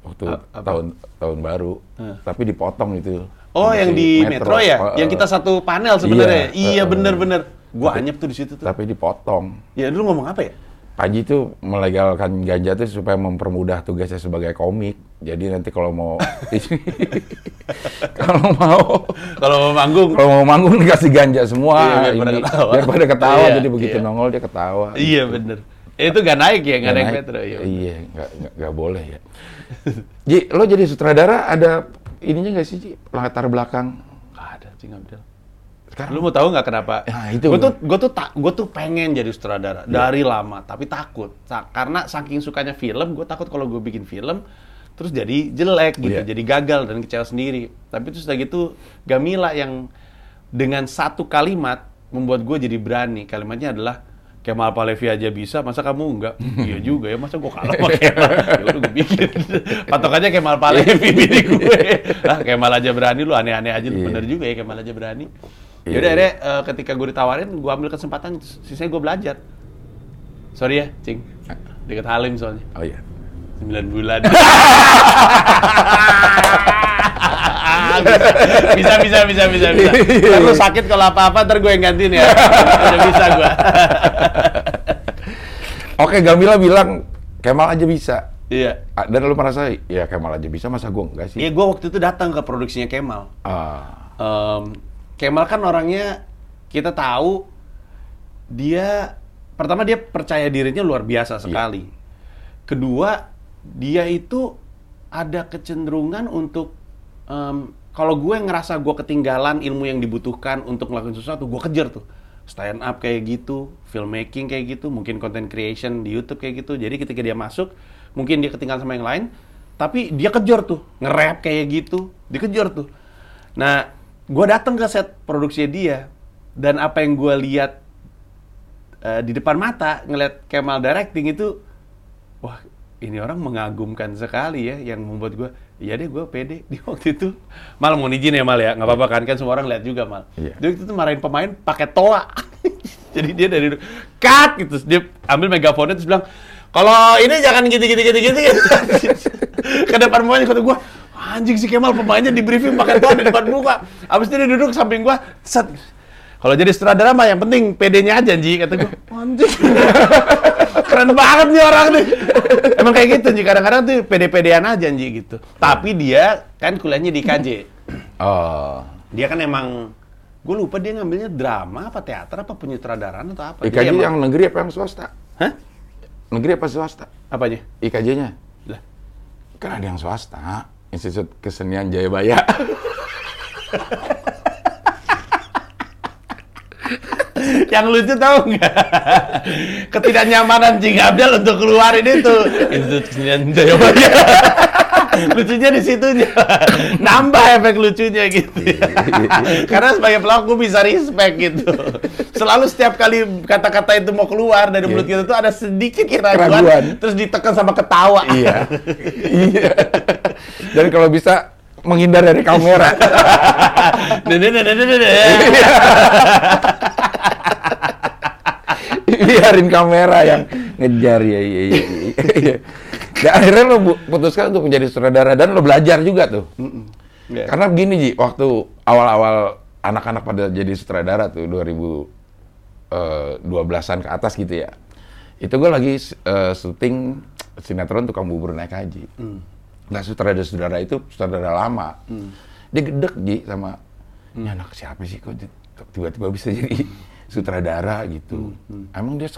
Waktu A- apa? tahun tahun baru. Hmm. Tapi dipotong itu. Oh, yang di Metro, ya? Eh, yang kita satu panel sebenarnya. Iya, Iya, bener-bener. Gua tapi- anyep tuh di situ tuh. Tapi dipotong. Ya, dulu ngomong apa ya? Panji itu melegalkan ganja itu supaya mempermudah tugasnya sebagai komik. Jadi nanti kalau mau kalau mau Kalau mau manggung. kalau mau manggung dikasih ganja semua. Iya, biar pada Ini- ketawa. Biar pada ketawa. Iya, jadi begitu iya. nongol dia ketawa. Iya, bener. Eh, Itu gak naik ya, gak Nggak naik naik. Metro. Iya. Iya, nggak, nggak, nggak boleh ya. Ji, lo jadi sutradara ada ininya nggak sih, Ji? Latar belakang? Gak ada, Cing Abdel. Sekarang Lu mau tahu nggak kenapa? Nah, itu. Gue tuh, gue tuh, tak, gue tuh pengen jadi sutradara dari lama, tapi takut. Karena saking sukanya film, gue takut kalau gue bikin film, terus jadi jelek gitu, Iya. jadi gagal dan kecewa sendiri. Tapi terus udah gitu, Gamila yang dengan satu kalimat membuat gue jadi berani. Kalimatnya adalah Kemal Palevi aja bisa, masa kamu enggak? iya juga ya, masa gue kalah sama Kemal? ya udah gue bikin. Patokannya Kemal Palevi bini gue. Ah, Kemal aja berani, lu aneh-aneh aja, lu Iya. bener juga ya Kemal aja berani. Yaudah, iya. akhirnya eh, ketika gue ditawarin, gue ambil kesempatan, sisanya gue belajar. Sorry ya, Cing. Deket Halim soalnya. Oh iya. 9 bulan. bisa, bisa, bisa, bisa, bisa. Ntar lu sakit kalau apa-apa, ntar gue yang gantiin ya. Udah bisa gue. Oke, Gamila bilang Kemal aja bisa. Iya. Ah, Dan lu merasa, ya Kemal aja bisa, masa gua enggak sih? Iya, gue waktu itu datang ke produksinya Kemal. Ah, Em, Kemal kan orangnya kita tahu dia pertama dia percaya dirinya luar biasa sekali. Kedua dia itu ada kecenderungan untuk em, kalau gue ngerasa gue ketinggalan ilmu yang dibutuhkan untuk ngelakuin sesuatu, gue kejar tuh stand up kayak gitu, filmmaking kayak gitu, mungkin content creation di YouTube kayak gitu. Jadi ketika dia masuk, mungkin dia ketinggalan sama yang lain, tapi dia kejar tuh nge-rap kayak gitu, dikejar tuh. Nah, gue datang ke set produksi dia dan apa yang gue lihat eh, di depan mata ngeliat Kemal directing itu, wah ini orang mengagumkan sekali ya, yang membuat gue Iya deh, gue pede di waktu itu. Mal mau izin ya Mal ya, nggak apa-apa kan? Kan semua orang lihat juga Mal. Iya. Dia waktu itu marahin pemain pakai toa. Jadi dia dari cut gitu, dia ambil megafonnya terus bilang, kalau ini jangan gitu gitu gitu gitu. gitu." Ke depan pemain kata gue, anjing si Kemal pemainnya di briefing pakai toa di depan muka. Abis itu dia duduk samping gue, set. Kalau jadi sutradara mah yang penting PD-nya aja, Ji, kata gue. Anjing. Keren banget nih orang nih. Emang kayak gitu, Ji. Kadang-kadang tuh pede-pedean aja, Ji, gitu. Tapi dia kan kuliahnya di KJ. Oh. Dia kan emang, gue lupa dia ngambilnya drama apa teater apa penyutradaraan atau apa. IKJ emang- yang negeri apa yang swasta? Hah? Negeri apa swasta? Apanya? IKJ-nya? Lah, Kan ada yang swasta. Institut Kesenian Jayabaya. yang lucu tahu nggak? Ketidaknyamanan Cing Abdel untuk keluarin itu. Institut Kesenian Jayabaya. Lucunya di situnya. Nambah efek lucunya gitu. Karena sebagai pelaku bisa respect gitu. Selalu setiap kali kata-kata itu mau keluar dari mulut kita tuh ada sedikit keraguan, Keraguan. terus ditekan sama ketawa. iya. iya. Dan kalau bisa menghindar dari kamera. Biarin kamera yang ngejar ya. Iya, iya, iya. Dan akhirnya lo putuskan untuk menjadi sutradara dan lo belajar juga tuh. Iya. Karena begini Ji, waktu awal-awal anak-anak pada jadi sutradara tuh 2012-an ke atas gitu ya. Itu gue lagi eh, syuting sinetron tukang bubur naik haji. Nah sutradara-sutradara itu sutradara lama. Dia gedek Ji sama, ini anak siapa sih kok tiba-tiba bisa jadi sutradara gitu. Emang dia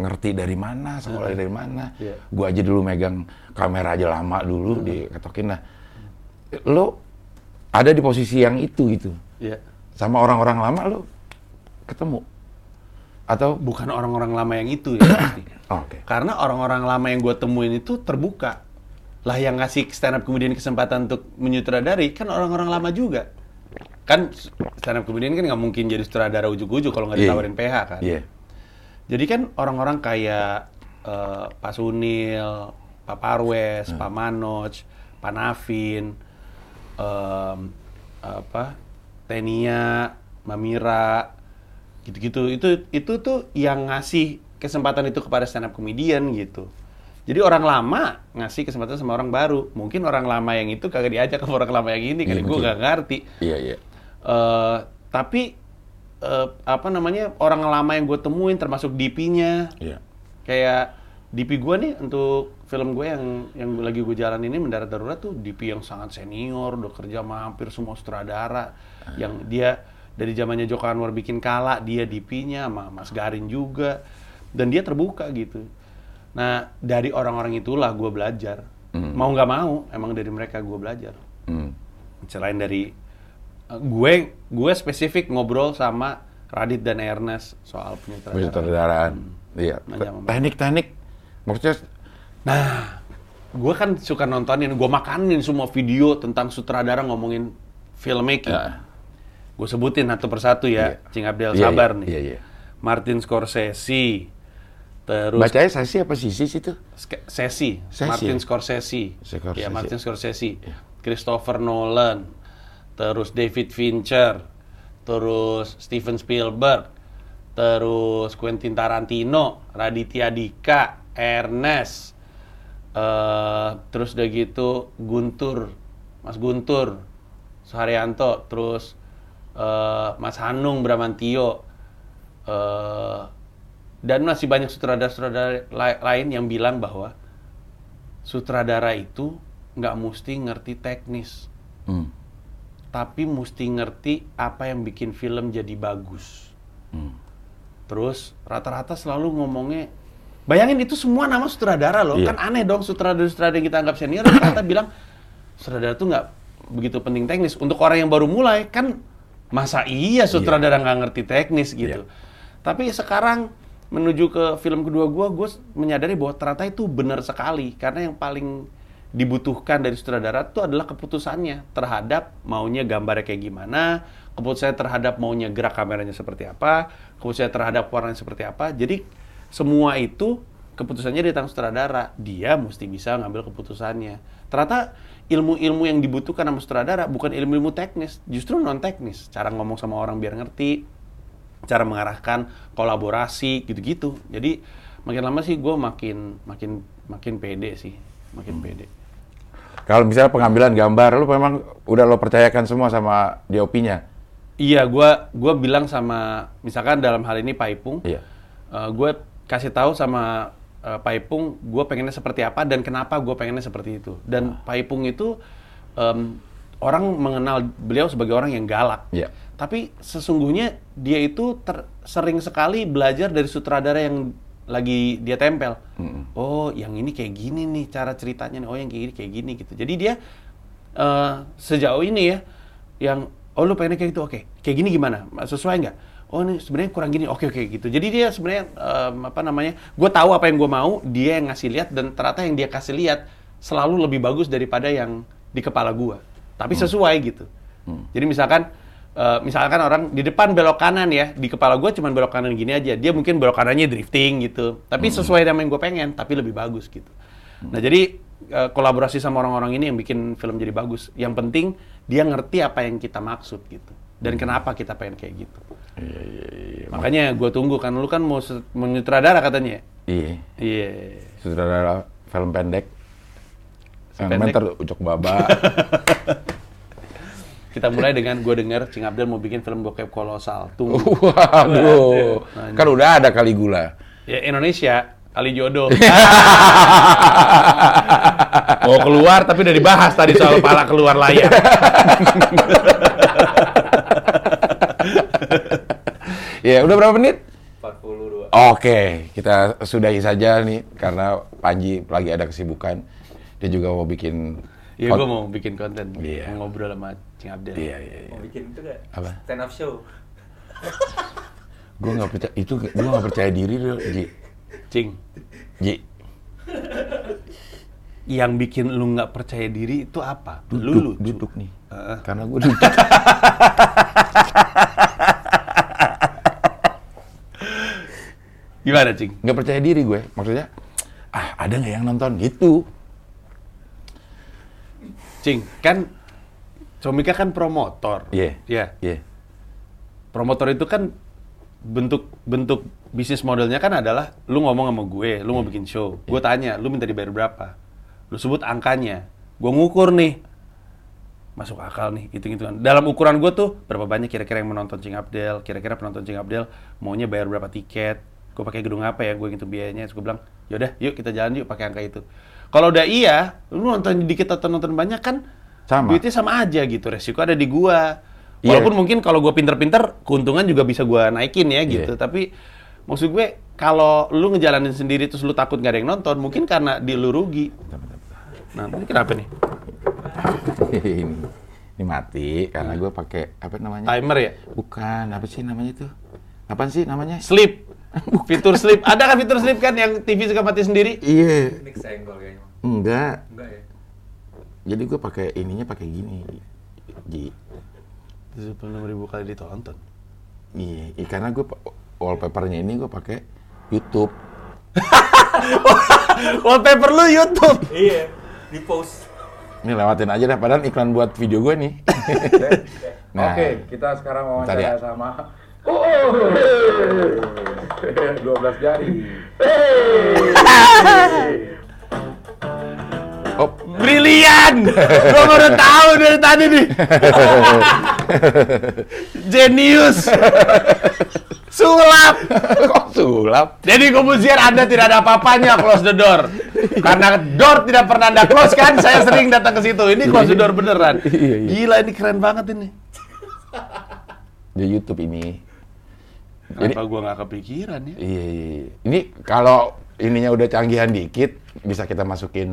ngerti dari mana, sekolah dari mana. Iya. Gua aja dulu megang kamera aja lama dulu diketokin lah. Lo ada di posisi yang itu gitu. Iya. Sama orang-orang lama lo ketemu. Atau Bukan orang-orang lama yang itu ya pasti. Oh, Oke. Karena orang-orang lama yang gue temuin itu terbuka. Lah yang ngasih stand up kemudian kesempatan untuk menyutradari kan orang-orang lama juga. Kan stand up kemudian kan nggak mungkin jadi sutradara ujuk-ujuk kalau nggak Iya. ditawarin PH kan. Iya. Jadi kan orang-orang kayak eh, Pak Sunil, Pak Parwes, Pak Manoj, Pak Navin, em, apa, Tenia, Mamira, gitu-gitu. Itu itu tuh yang ngasih kesempatan itu kepada stand up comedian gitu. Jadi orang lama ngasih kesempatan sama orang baru. Mungkin orang lama yang itu kagak diajak sama orang lama yang ini, kali Iya, gue nggak ngerti. Iya, iya. Eh, tapi eh, apa namanya orang lama yang gue temuin termasuk DP-nya Iya. kayak DP gue nih untuk film gue yang yang lagi gue jalan ini mendarat darurat tuh DP yang sangat senior udah kerja sama hampir semua sutradara. Yang dia dari zamannya Joko Anwar bikin kala dia DP-nya sama Mas Garin juga. Dan dia terbuka gitu. Nah dari orang-orang itulah gue belajar. Hmm. mau nggak mau emang dari mereka gue belajar. Hmm. selain dari uh, gue gue spesifik ngobrol sama Radit dan Ernest soal penyutradaraan. Sutradaraan. Iya. Nanya sama Teknik-teknik. Maksudnya Nah, gue kan suka nontonin, gue makanin semua video tentang sutradara ngomongin filmmaking. Ya. Gue sebutin satu persatu ya, Iya. Cing Abdel Iya, sabar iya, nih. iya, iya. Martin Scorsese, terus bacanya sesi apa sisi situ? Sesi, Sesi, Martin ya? Scorsese. Scorsese. Ya, Martin Scorsese. Christopher Nolan, terus David Fincher, terus Steven Spielberg, terus Quentin Tarantino, Raditya Dika, Ernest, eh, terus udah gitu Guntur, Mas Guntur, Suharyanto, terus eh, Mas Hanung Bramantio, eh, dan masih banyak sutradara-sutradara la- lain yang bilang bahwa sutradara itu nggak mesti ngerti teknis, Hmm. Tapi mesti ngerti apa yang bikin film jadi bagus. Hmm. Terus rata-rata selalu ngomongnya, bayangin itu semua nama sutradara loh, Iya. kan aneh dong sutradara-sutradara yang kita anggap senior rata-rata bilang sutradara tuh nggak begitu penting teknis. Untuk orang yang baru mulai kan masa iya sutradara nggak ngerti teknis gitu. Iya. Tapi sekarang menuju ke film kedua gua, gue menyadari bahwa ternyata itu benar sekali karena yang paling dibutuhkan dari sutradara itu adalah keputusannya terhadap maunya gambarnya kayak gimana, keputusannya terhadap maunya gerak kameranya seperti apa, keputusannya terhadap warnanya seperti apa. Jadi semua itu keputusannya di tangan sutradara. Dia mesti bisa ngambil keputusannya. Ternyata ilmu-ilmu yang dibutuhkan sama sutradara bukan ilmu-ilmu teknis, justru non teknis. Cara ngomong sama orang biar ngerti, cara mengarahkan kolaborasi gitu-gitu. Jadi makin lama sih gue makin makin makin pede sih, makin pede. Kalau misalnya pengambilan gambar, lu memang udah lo percayakan semua sama DOP-nya. Iya, gua gua bilang sama misalkan dalam hal ini Paipung, Iya. eh, gue kasih tahu sama eh, Paipung, gue pengennya seperti apa dan kenapa gue pengennya seperti itu. Dan Paipung itu em, orang mengenal beliau sebagai orang yang galak. Iya. Tapi sesungguhnya dia itu ter- sering sekali belajar dari sutradara yang lagi dia tempel. Oh, yang ini kayak gini nih cara ceritanya nih. Oh, yang kayak gini kayak gini gitu. Jadi dia eh, sejauh ini ya, yang oh lu pengennya kayak gitu, oke. Kayak gini gimana? Sesuai nggak? Oh ini sebenarnya kurang gini, oke oke gitu. Jadi dia sebenarnya em, apa namanya? Gue tahu apa yang gue mau, dia yang ngasih lihat dan ternyata yang dia kasih lihat selalu lebih bagus daripada yang di kepala gue. Tapi sesuai gitu. Jadi misalkan eh, misalkan orang di depan belok kanan ya, di kepala gue cuman belok kanan gini aja. Dia mungkin belok kanannya drifting gitu. Tapi sesuai dengan yang gue pengen, tapi lebih bagus gitu. Nah jadi eh, kolaborasi sama orang-orang ini yang bikin film jadi bagus. Yang penting dia ngerti apa yang kita maksud gitu. Dan kenapa kita pengen kayak gitu. Makanya gue tunggu kan lu kan mau se- mau nyutradara katanya. Iya. Iya. Sutradara film pendek. Yang Pendek. mentor Ucok Baba. Kita mulai dengan gue denger Cing Abdel mau bikin film bokep kolosal. Tunggu. Waduh. Kan udah ada Caligula. Ya Indonesia, Ali Jodoh. Mau keluar tapi udah dibahas tadi soal pala keluar layar. Ya, udah berapa menit? 42. Oke, kita sudahi saja nih karena Panji lagi ada kesibukan. Dia juga mau bikin Ya gue mau bikin konten, Iya. mau ngobrol sama Cing Abdel. Iya, iya, iya. Mau bikin itu gak? Apa? Stand up show. Gue nggak percaya itu, gue nggak percaya diri loh, Ji. Cing, Ji, yang bikin lu nggak percaya diri itu apa? lu duduk, lucu. duduk nih. Heeh. Karena gue duduk. Gimana Cing? nggak percaya diri gue. Maksudnya, ah ada nggak yang nonton gitu? Cing, kan Comika kan promotor. Iya. Iya. Iya. promotor itu kan bentuk bentuk bisnis modelnya kan adalah lu ngomong sama gue, lu mau bikin show, gue tanya, lu minta dibayar berapa, lu sebut angkanya, gue ngukur nih, masuk akal nih, kan. Dalam ukuran gue tuh berapa banyak kira-kira yang menonton Cing Abdel, kira-kira penonton Cing Abdel maunya bayar berapa tiket, gue pakai gedung apa ya, gue gitu biayanya, terus gue bilang, yaudah, yuk kita jalan yuk pakai angka itu. Kalau udah iya, lu nonton dikit atau nonton banyak kan, Sama. duitnya sama aja gitu, resiko ada di gua. Iya. Walaupun mungkin kalau gue pinter-pinter, keuntungan juga bisa gua naikin ya gitu. Iya. Tapi maksud gue, kalau lu ngejalanin sendiri terus lu takut nggak ada yang nonton, mungkin karena di lu rugi. Nah, ini kenapa nih? ini, ini mati karena gue pakai apa namanya? Timer ya? Bukan, apa sih namanya itu? Apaan sih namanya? Sleep. Fitur sleep. Ada kan fitur sleep kan yang TV suka mati sendiri? Iya, Ini kesenggol kayaknya. enggak. Enggak ya? Jadi gue pakai ininya pakai gini. Ji. 76 ribu kali ditonton. Iya, iya, karena gue wallpapernya ini gue pakai YouTube. Wallpaper lu YouTube. Iya. Di post. Ini lewatin aja dah, padahal iklan buat video gue nih. Nah. Oke, kita sekarang Bentar ya. sama Oh, 12 jari. Oh, Brilian! Gua baru tahu dari tadi nih. Genius. Sulap. kok sulap? Jadi Kobusier Anda tidak ada apa-apanya close the door. Karena door tidak pernah Anda close kan, saya sering datang ke situ. Ini close the door beneran. Iya, iya. Gila ini keren banget ini. Di YouTube ini. Kenapa gua nggak kepikiran ya? iya, iya, iya. Ini kalau ininya udah canggihan dikit, bisa kita masukin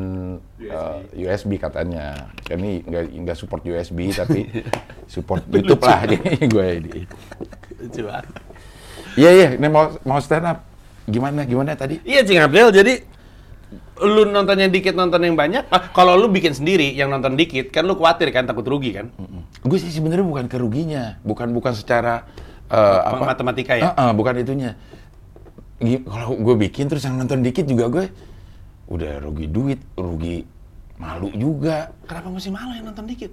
uh, USB katanya. Ini nggak nggak support USB tapi support YouTube lah. Jadi gue ini. Lucu banget. Iya iya, ini mau mau stand up. Gimana gimana tadi? Iya Cing Abdel, jadi lu nonton yang dikit, nonton yang banyak. Ah, kalau lu bikin sendiri, yang nonton dikit, kan lu khawatir kan, takut rugi kan? Gue sih sebenarnya bukan keruginya, bukan bukan secara uh, apa Matematika ya? Uh-uh, bukan itunya. Kalau gue bikin terus yang nonton dikit juga gue udah rugi duit, rugi malu juga. Kenapa mesti malu yang nonton dikit?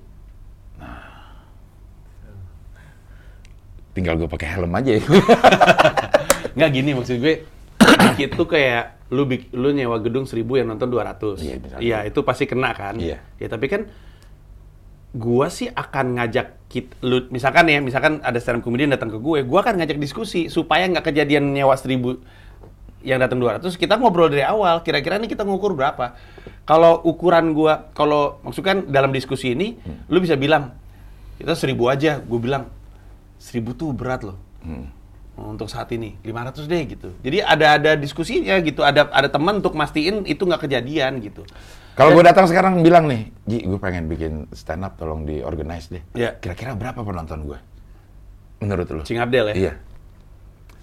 Tinggal gue pakai helm aja. Nggak gini maksud gue, dikit tuh kayak lu lu nyewa gedung 1000 yang nonton 200. Iya. Iya, itu pasti kena kan? Iya. Ya tapi kan gua sih akan ngajak kit, lu misalkan ya, misalkan ada stand up comedian datang ke gue, gua akan ngajak diskusi supaya nggak kejadian nyewa 1000 yang datang 200, kita ngobrol dari awal, kira-kira nih kita ngukur berapa. Kalau ukuran gua, kalau maksudnya kan dalam diskusi ini, lu bisa bilang, kita 1000 aja, gue bilang, 1000 tuh berat loh untuk saat ini 500 deh gitu. Jadi ada ada diskusinya gitu, ada ada teman untuk mastiin itu nggak kejadian gitu. Kalau gue datang sekarang bilang nih, Ji, gue pengen bikin stand up, tolong di organize deh. Iya. Kira-kira berapa penonton gue? Menurut lo? Cing Abdel ya. Iya.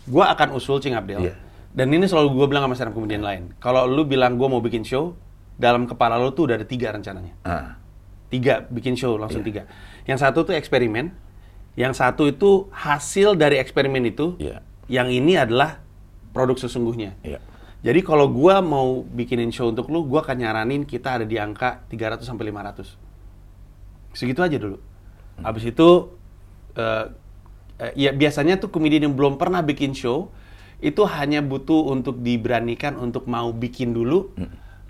Gua akan usul Cing Abdel. Iya. Dan ini selalu gue bilang sama stand up comedian lain. Kalau lu bilang gue mau bikin show, dalam kepala lu tuh udah ada tiga rencananya. Ah. Tiga bikin show langsung Iya. tiga. Yang satu tuh eksperimen, yang satu itu hasil dari eksperimen itu. Iya. Yang ini adalah produk sesungguhnya. Iya. Jadi kalau gua mau bikinin show untuk lu, gua akan nyaranin kita ada di angka 300 sampai 500. Segitu aja dulu. Habis itu eh, eh, ya biasanya tuh komedian yang belum pernah bikin show itu hanya butuh untuk diberanikan untuk mau bikin dulu.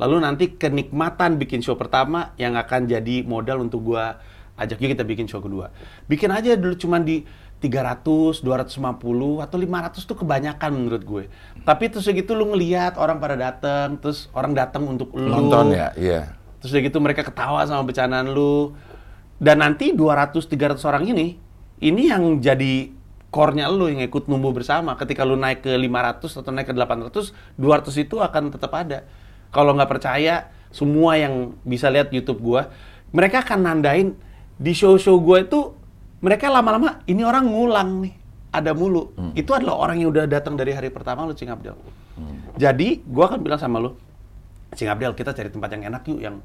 Lalu nanti kenikmatan bikin show pertama yang akan jadi modal untuk gua ajak yuk kita bikin show kedua. Bikin aja dulu cuman di 300, 250 atau 500 tuh kebanyakan menurut gue. Tapi terus segitu lu ngelihat orang pada datang, terus orang datang untuk lu. Nonton ya? Iya. Terus udah gitu mereka ketawa sama bercandaan lu. Dan nanti 200-300 orang ini, ini yang jadi core-nya lu yang ikut numbuh bersama. Ketika lu naik ke 500 atau naik ke 800, 200 itu akan tetap ada. Kalau nggak percaya, semua yang bisa lihat YouTube gua, mereka akan nandain di show-show gua itu, mereka lama-lama, ini orang ngulang nih. Ada mulu. Itu adalah orang yang udah datang dari hari pertama lu, Cing Abdel. Jadi, gua akan bilang sama lu, Cing Abdel, kita cari tempat yang enak yuk, yang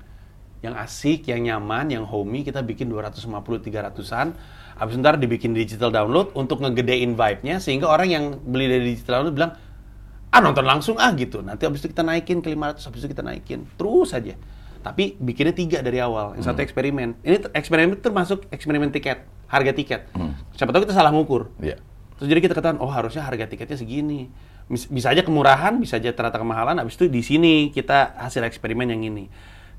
yang asik, yang nyaman, yang homey, kita bikin 250 300-an. Habis ntar dibikin digital download untuk ngegedein vibe-nya sehingga orang yang beli dari digital download bilang, "Ah, nonton langsung ah gitu." Nanti habis itu kita naikin ke 500, habis itu kita naikin. Terus aja. Tapi bikinnya tiga dari awal. Yang satu eksperimen. Ini ter- eksperimen termasuk eksperimen tiket, harga tiket. Siapa tahu kita salah ngukur. Iya. Terus jadi kita ketahuan, oh harusnya harga tiketnya segini. Bisa aja kemurahan, bisa aja ternyata kemahalan. Habis itu di sini kita hasil eksperimen yang ini.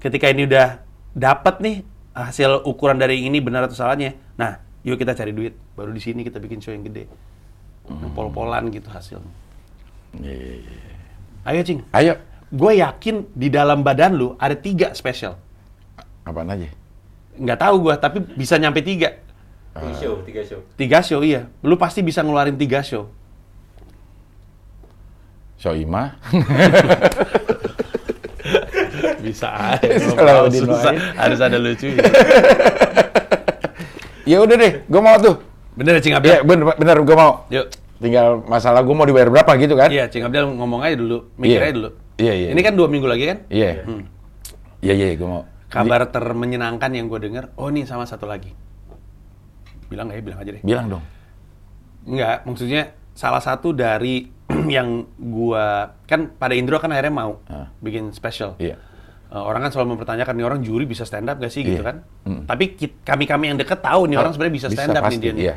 Ketika ini udah dapat nih hasil ukuran dari ini benar atau salahnya, nah yuk kita cari duit. Baru di sini kita bikin show yang gede. Yang pol-polan gitu hasilnya. Iya, iya, iya. Ayo cing, Ayo. Gue yakin di dalam badan lu ada tiga spesial. Apaan aja? Nggak tahu gue, tapi bisa nyampe tiga. Tiga show, tiga show. Tiga show iya. Lu pasti bisa ngeluarin tiga show. Soima. Bisa aja. Di Susah. Harus ada lucu. ya udah deh, gue mau tuh. Bener Cing Iya, Abdel? bener, bener gue mau. Yuk. Tinggal masalah gue mau dibayar berapa gitu kan? Iya, Cing Abdel ngomong aja dulu. Mikir Iya. aja dulu. Iya, iya. Ini kan dua minggu lagi kan? Iya. Hmm. Iya, iya, gue mau. Kabar termenyenangkan yang gue dengar, oh nih sama satu lagi. Bilang nggak ya? Bilang aja deh. Bilang dong. Enggak, maksudnya salah satu dari yang gua kan pada Indro kan akhirnya mau Ah. bikin special. Iya. Eh, orang kan selalu mempertanyakan nih orang juri bisa stand up gak sih gitu Iya. kan? Mm. Tapi kami kami yang deket tahu nih orang sebenarnya bisa stand up pasti, nih dia. Iya.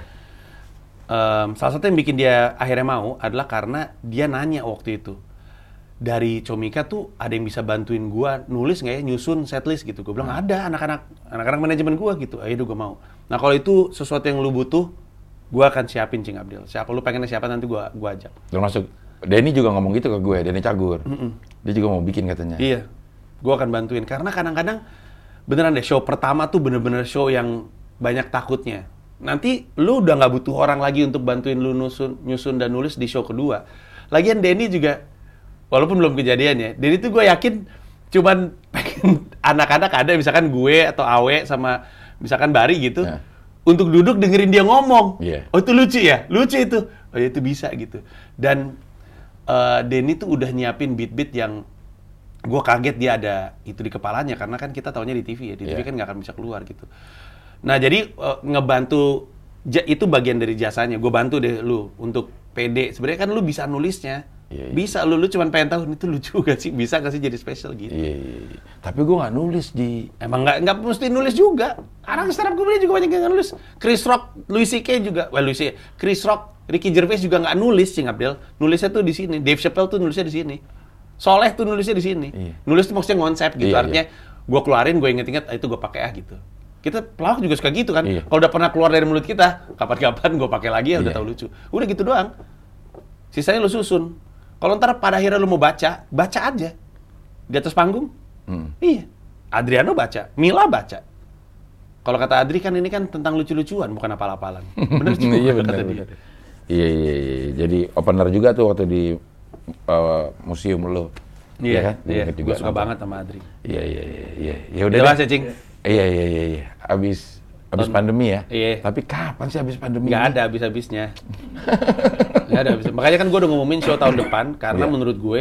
Em, salah satu yang bikin dia akhirnya mau adalah karena dia nanya waktu itu dari Comika tuh ada yang bisa bantuin gua nulis nggak ya nyusun setlist gitu. Gue bilang ada anak-anak anak-anak manajemen gua gitu. Ayo gue mau. Nah kalau itu sesuatu yang lu butuh gua akan siapin Cing Abdel. Siapa lu pengennya siapa nanti gua gua ajak. Termasuk Denny juga ngomong gitu ke gue, Denny Cagur. Dia juga mau bikin katanya. iya. Gua akan bantuin. Karena kadang-kadang beneran deh show pertama tuh bener-bener show yang banyak takutnya. Nanti lu udah nggak butuh orang lagi untuk bantuin lu nyusun, nyusun dan nulis di show kedua. Lagian Denny juga walaupun belum kejadian ya. Denny tuh gue yakin cuman pengen anak-anak ada misalkan gue atau Awe sama misalkan Bari gitu Ya. untuk duduk dengerin dia ngomong. Iya. oh itu lucu ya? Lucu itu. Oh ya itu bisa gitu. Dan eh, Denny tuh udah nyiapin beat-beat yang gue kaget dia ada itu di kepalanya karena kan kita taunya di TV ya. Di TV Iya. kan nggak akan bisa keluar gitu. Nah jadi eh, ngebantu itu bagian dari jasanya. Gue bantu deh lu untuk PD sebenarnya kan lu bisa nulisnya Iya, iya. Bisa lu, lu cuma pengen tahu itu lucu gak sih? Bisa gak sih jadi spesial gitu? Iya, iya, iya. Tapi gue nggak nulis di Emang nggak nggak mesti nulis juga. Orang stand up comedy juga banyak yang nulis. Chris Rock, Louis C.K. juga, well Louis C.K. Chris Rock, Ricky Gervais juga nggak nulis, Cing Abdel. Nulisnya tuh di sini. Dave Chappelle tuh nulisnya di sini. Soleh tuh nulisnya di sini. Iya. Nulis tuh maksudnya konsep gitu. Iya, Artinya gue keluarin, gue inget-inget, ah, itu gue pakai ah gitu. Kita pelawak juga suka gitu kan. Iya. Kalau udah pernah keluar dari mulut kita, kapan-kapan gue pakai lagi ya udah Iya. tahu lucu. Udah gitu doang. Sisanya lu susun. Kalau ntar pada akhirnya lu mau baca, baca aja. Di atas panggung, Hmm. Iya. Adriano baca, Mila baca. Kalau kata Adri kan ini kan tentang lucu-lucuan, bukan apal-apalan. Bener juga iya kata benar dia. benar. Iya iya iya. Jadi opener juga tuh waktu di uh, museum lo. Iya, kan? iya. Gue suka nonton. banget sama Adri. Iya iya iya iya. Ya udah Jelas ya, Cing? Iya iya iya iya. Abis abis Tahun- pandemi ya. Iya. Tapi kapan sih abis pandemi? Ini? ada habis-habisnya. Nggak ada habis. Makanya kan gue udah ngumumin show tahun depan, karena Iya. menurut gue,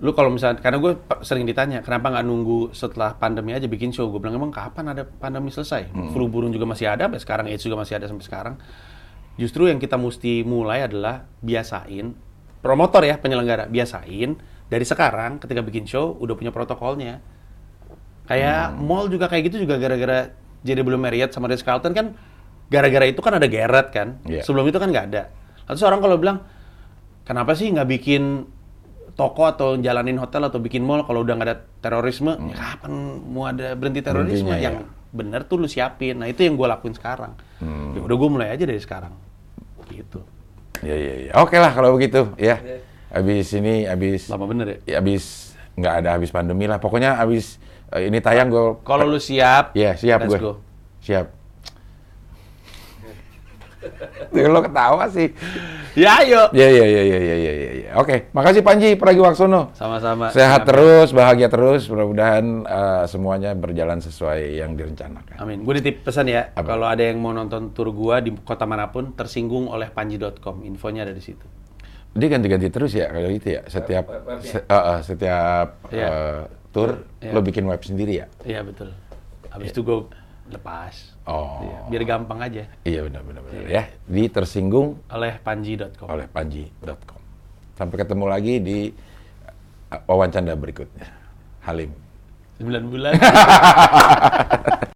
lu kalau misalnya, karena gue sering ditanya, kenapa nggak nunggu setelah pandemi aja bikin show? Gue bilang, emang kapan ada pandemi selesai? Hmm. Flu burung juga masih ada, sampai sekarang AIDS juga masih ada sampai sekarang. Justru yang kita mesti mulai adalah biasain, promotor ya, penyelenggara, biasain, dari sekarang ketika bikin show, udah punya protokolnya. Kayak mall juga kayak gitu juga gara-gara jadi belum Marriott sama Ritz Carlton kan gara-gara itu kan ada Garrett kan. Iya. Sebelum itu kan nggak ada. Lalu seorang kalau bilang kenapa sih nggak bikin toko atau jalanin hotel atau bikin mall kalau udah nggak ada terorisme? Ya kapan mau ada berhenti terorisme? Berhentinya, yang ya. bener tuh lu siapin. Nah itu yang gue lakuin sekarang. Hmm. Ya udah gue mulai aja dari sekarang. Gitu. Iya iya iya. Oke lah kalau begitu ya. Abis ini abis Lama bener ya. ya, abis nggak ada habis pandemi lah. Pokoknya abis eh, ini tayang gue. Kalau lu siap, Iya siap let's gue. go. Siap. Tuh, lo ketawa sih. Ya ayo. Iya iya iya iya iya iya iya. iya. Oke, makasih Panji Pragiwaksono. Sama-sama. Sehat terus, bahagia terus. Mudah-mudahan eh, semuanya berjalan sesuai yang direncanakan. Amin. Gue nitip pesan ya, kalau ada yang mau nonton tur gua di kota mana pun, tersinggung oleh panji.com. Infonya ada di situ. Dia ganti-ganti terus ya kalau gitu ya. Setiap webnya. se- eh, eh, setiap Iya. eh, tour Iya. lo bikin web sendiri ya. Iya betul. Habis itu gue lepas. Oh. Iya, biar gampang aja. Iya benar benar benar ya. Di tersinggung Oleh panji.com. oleh panji.com. Sampai ketemu lagi di eh, wawancara berikutnya. Halim. 9 bulan.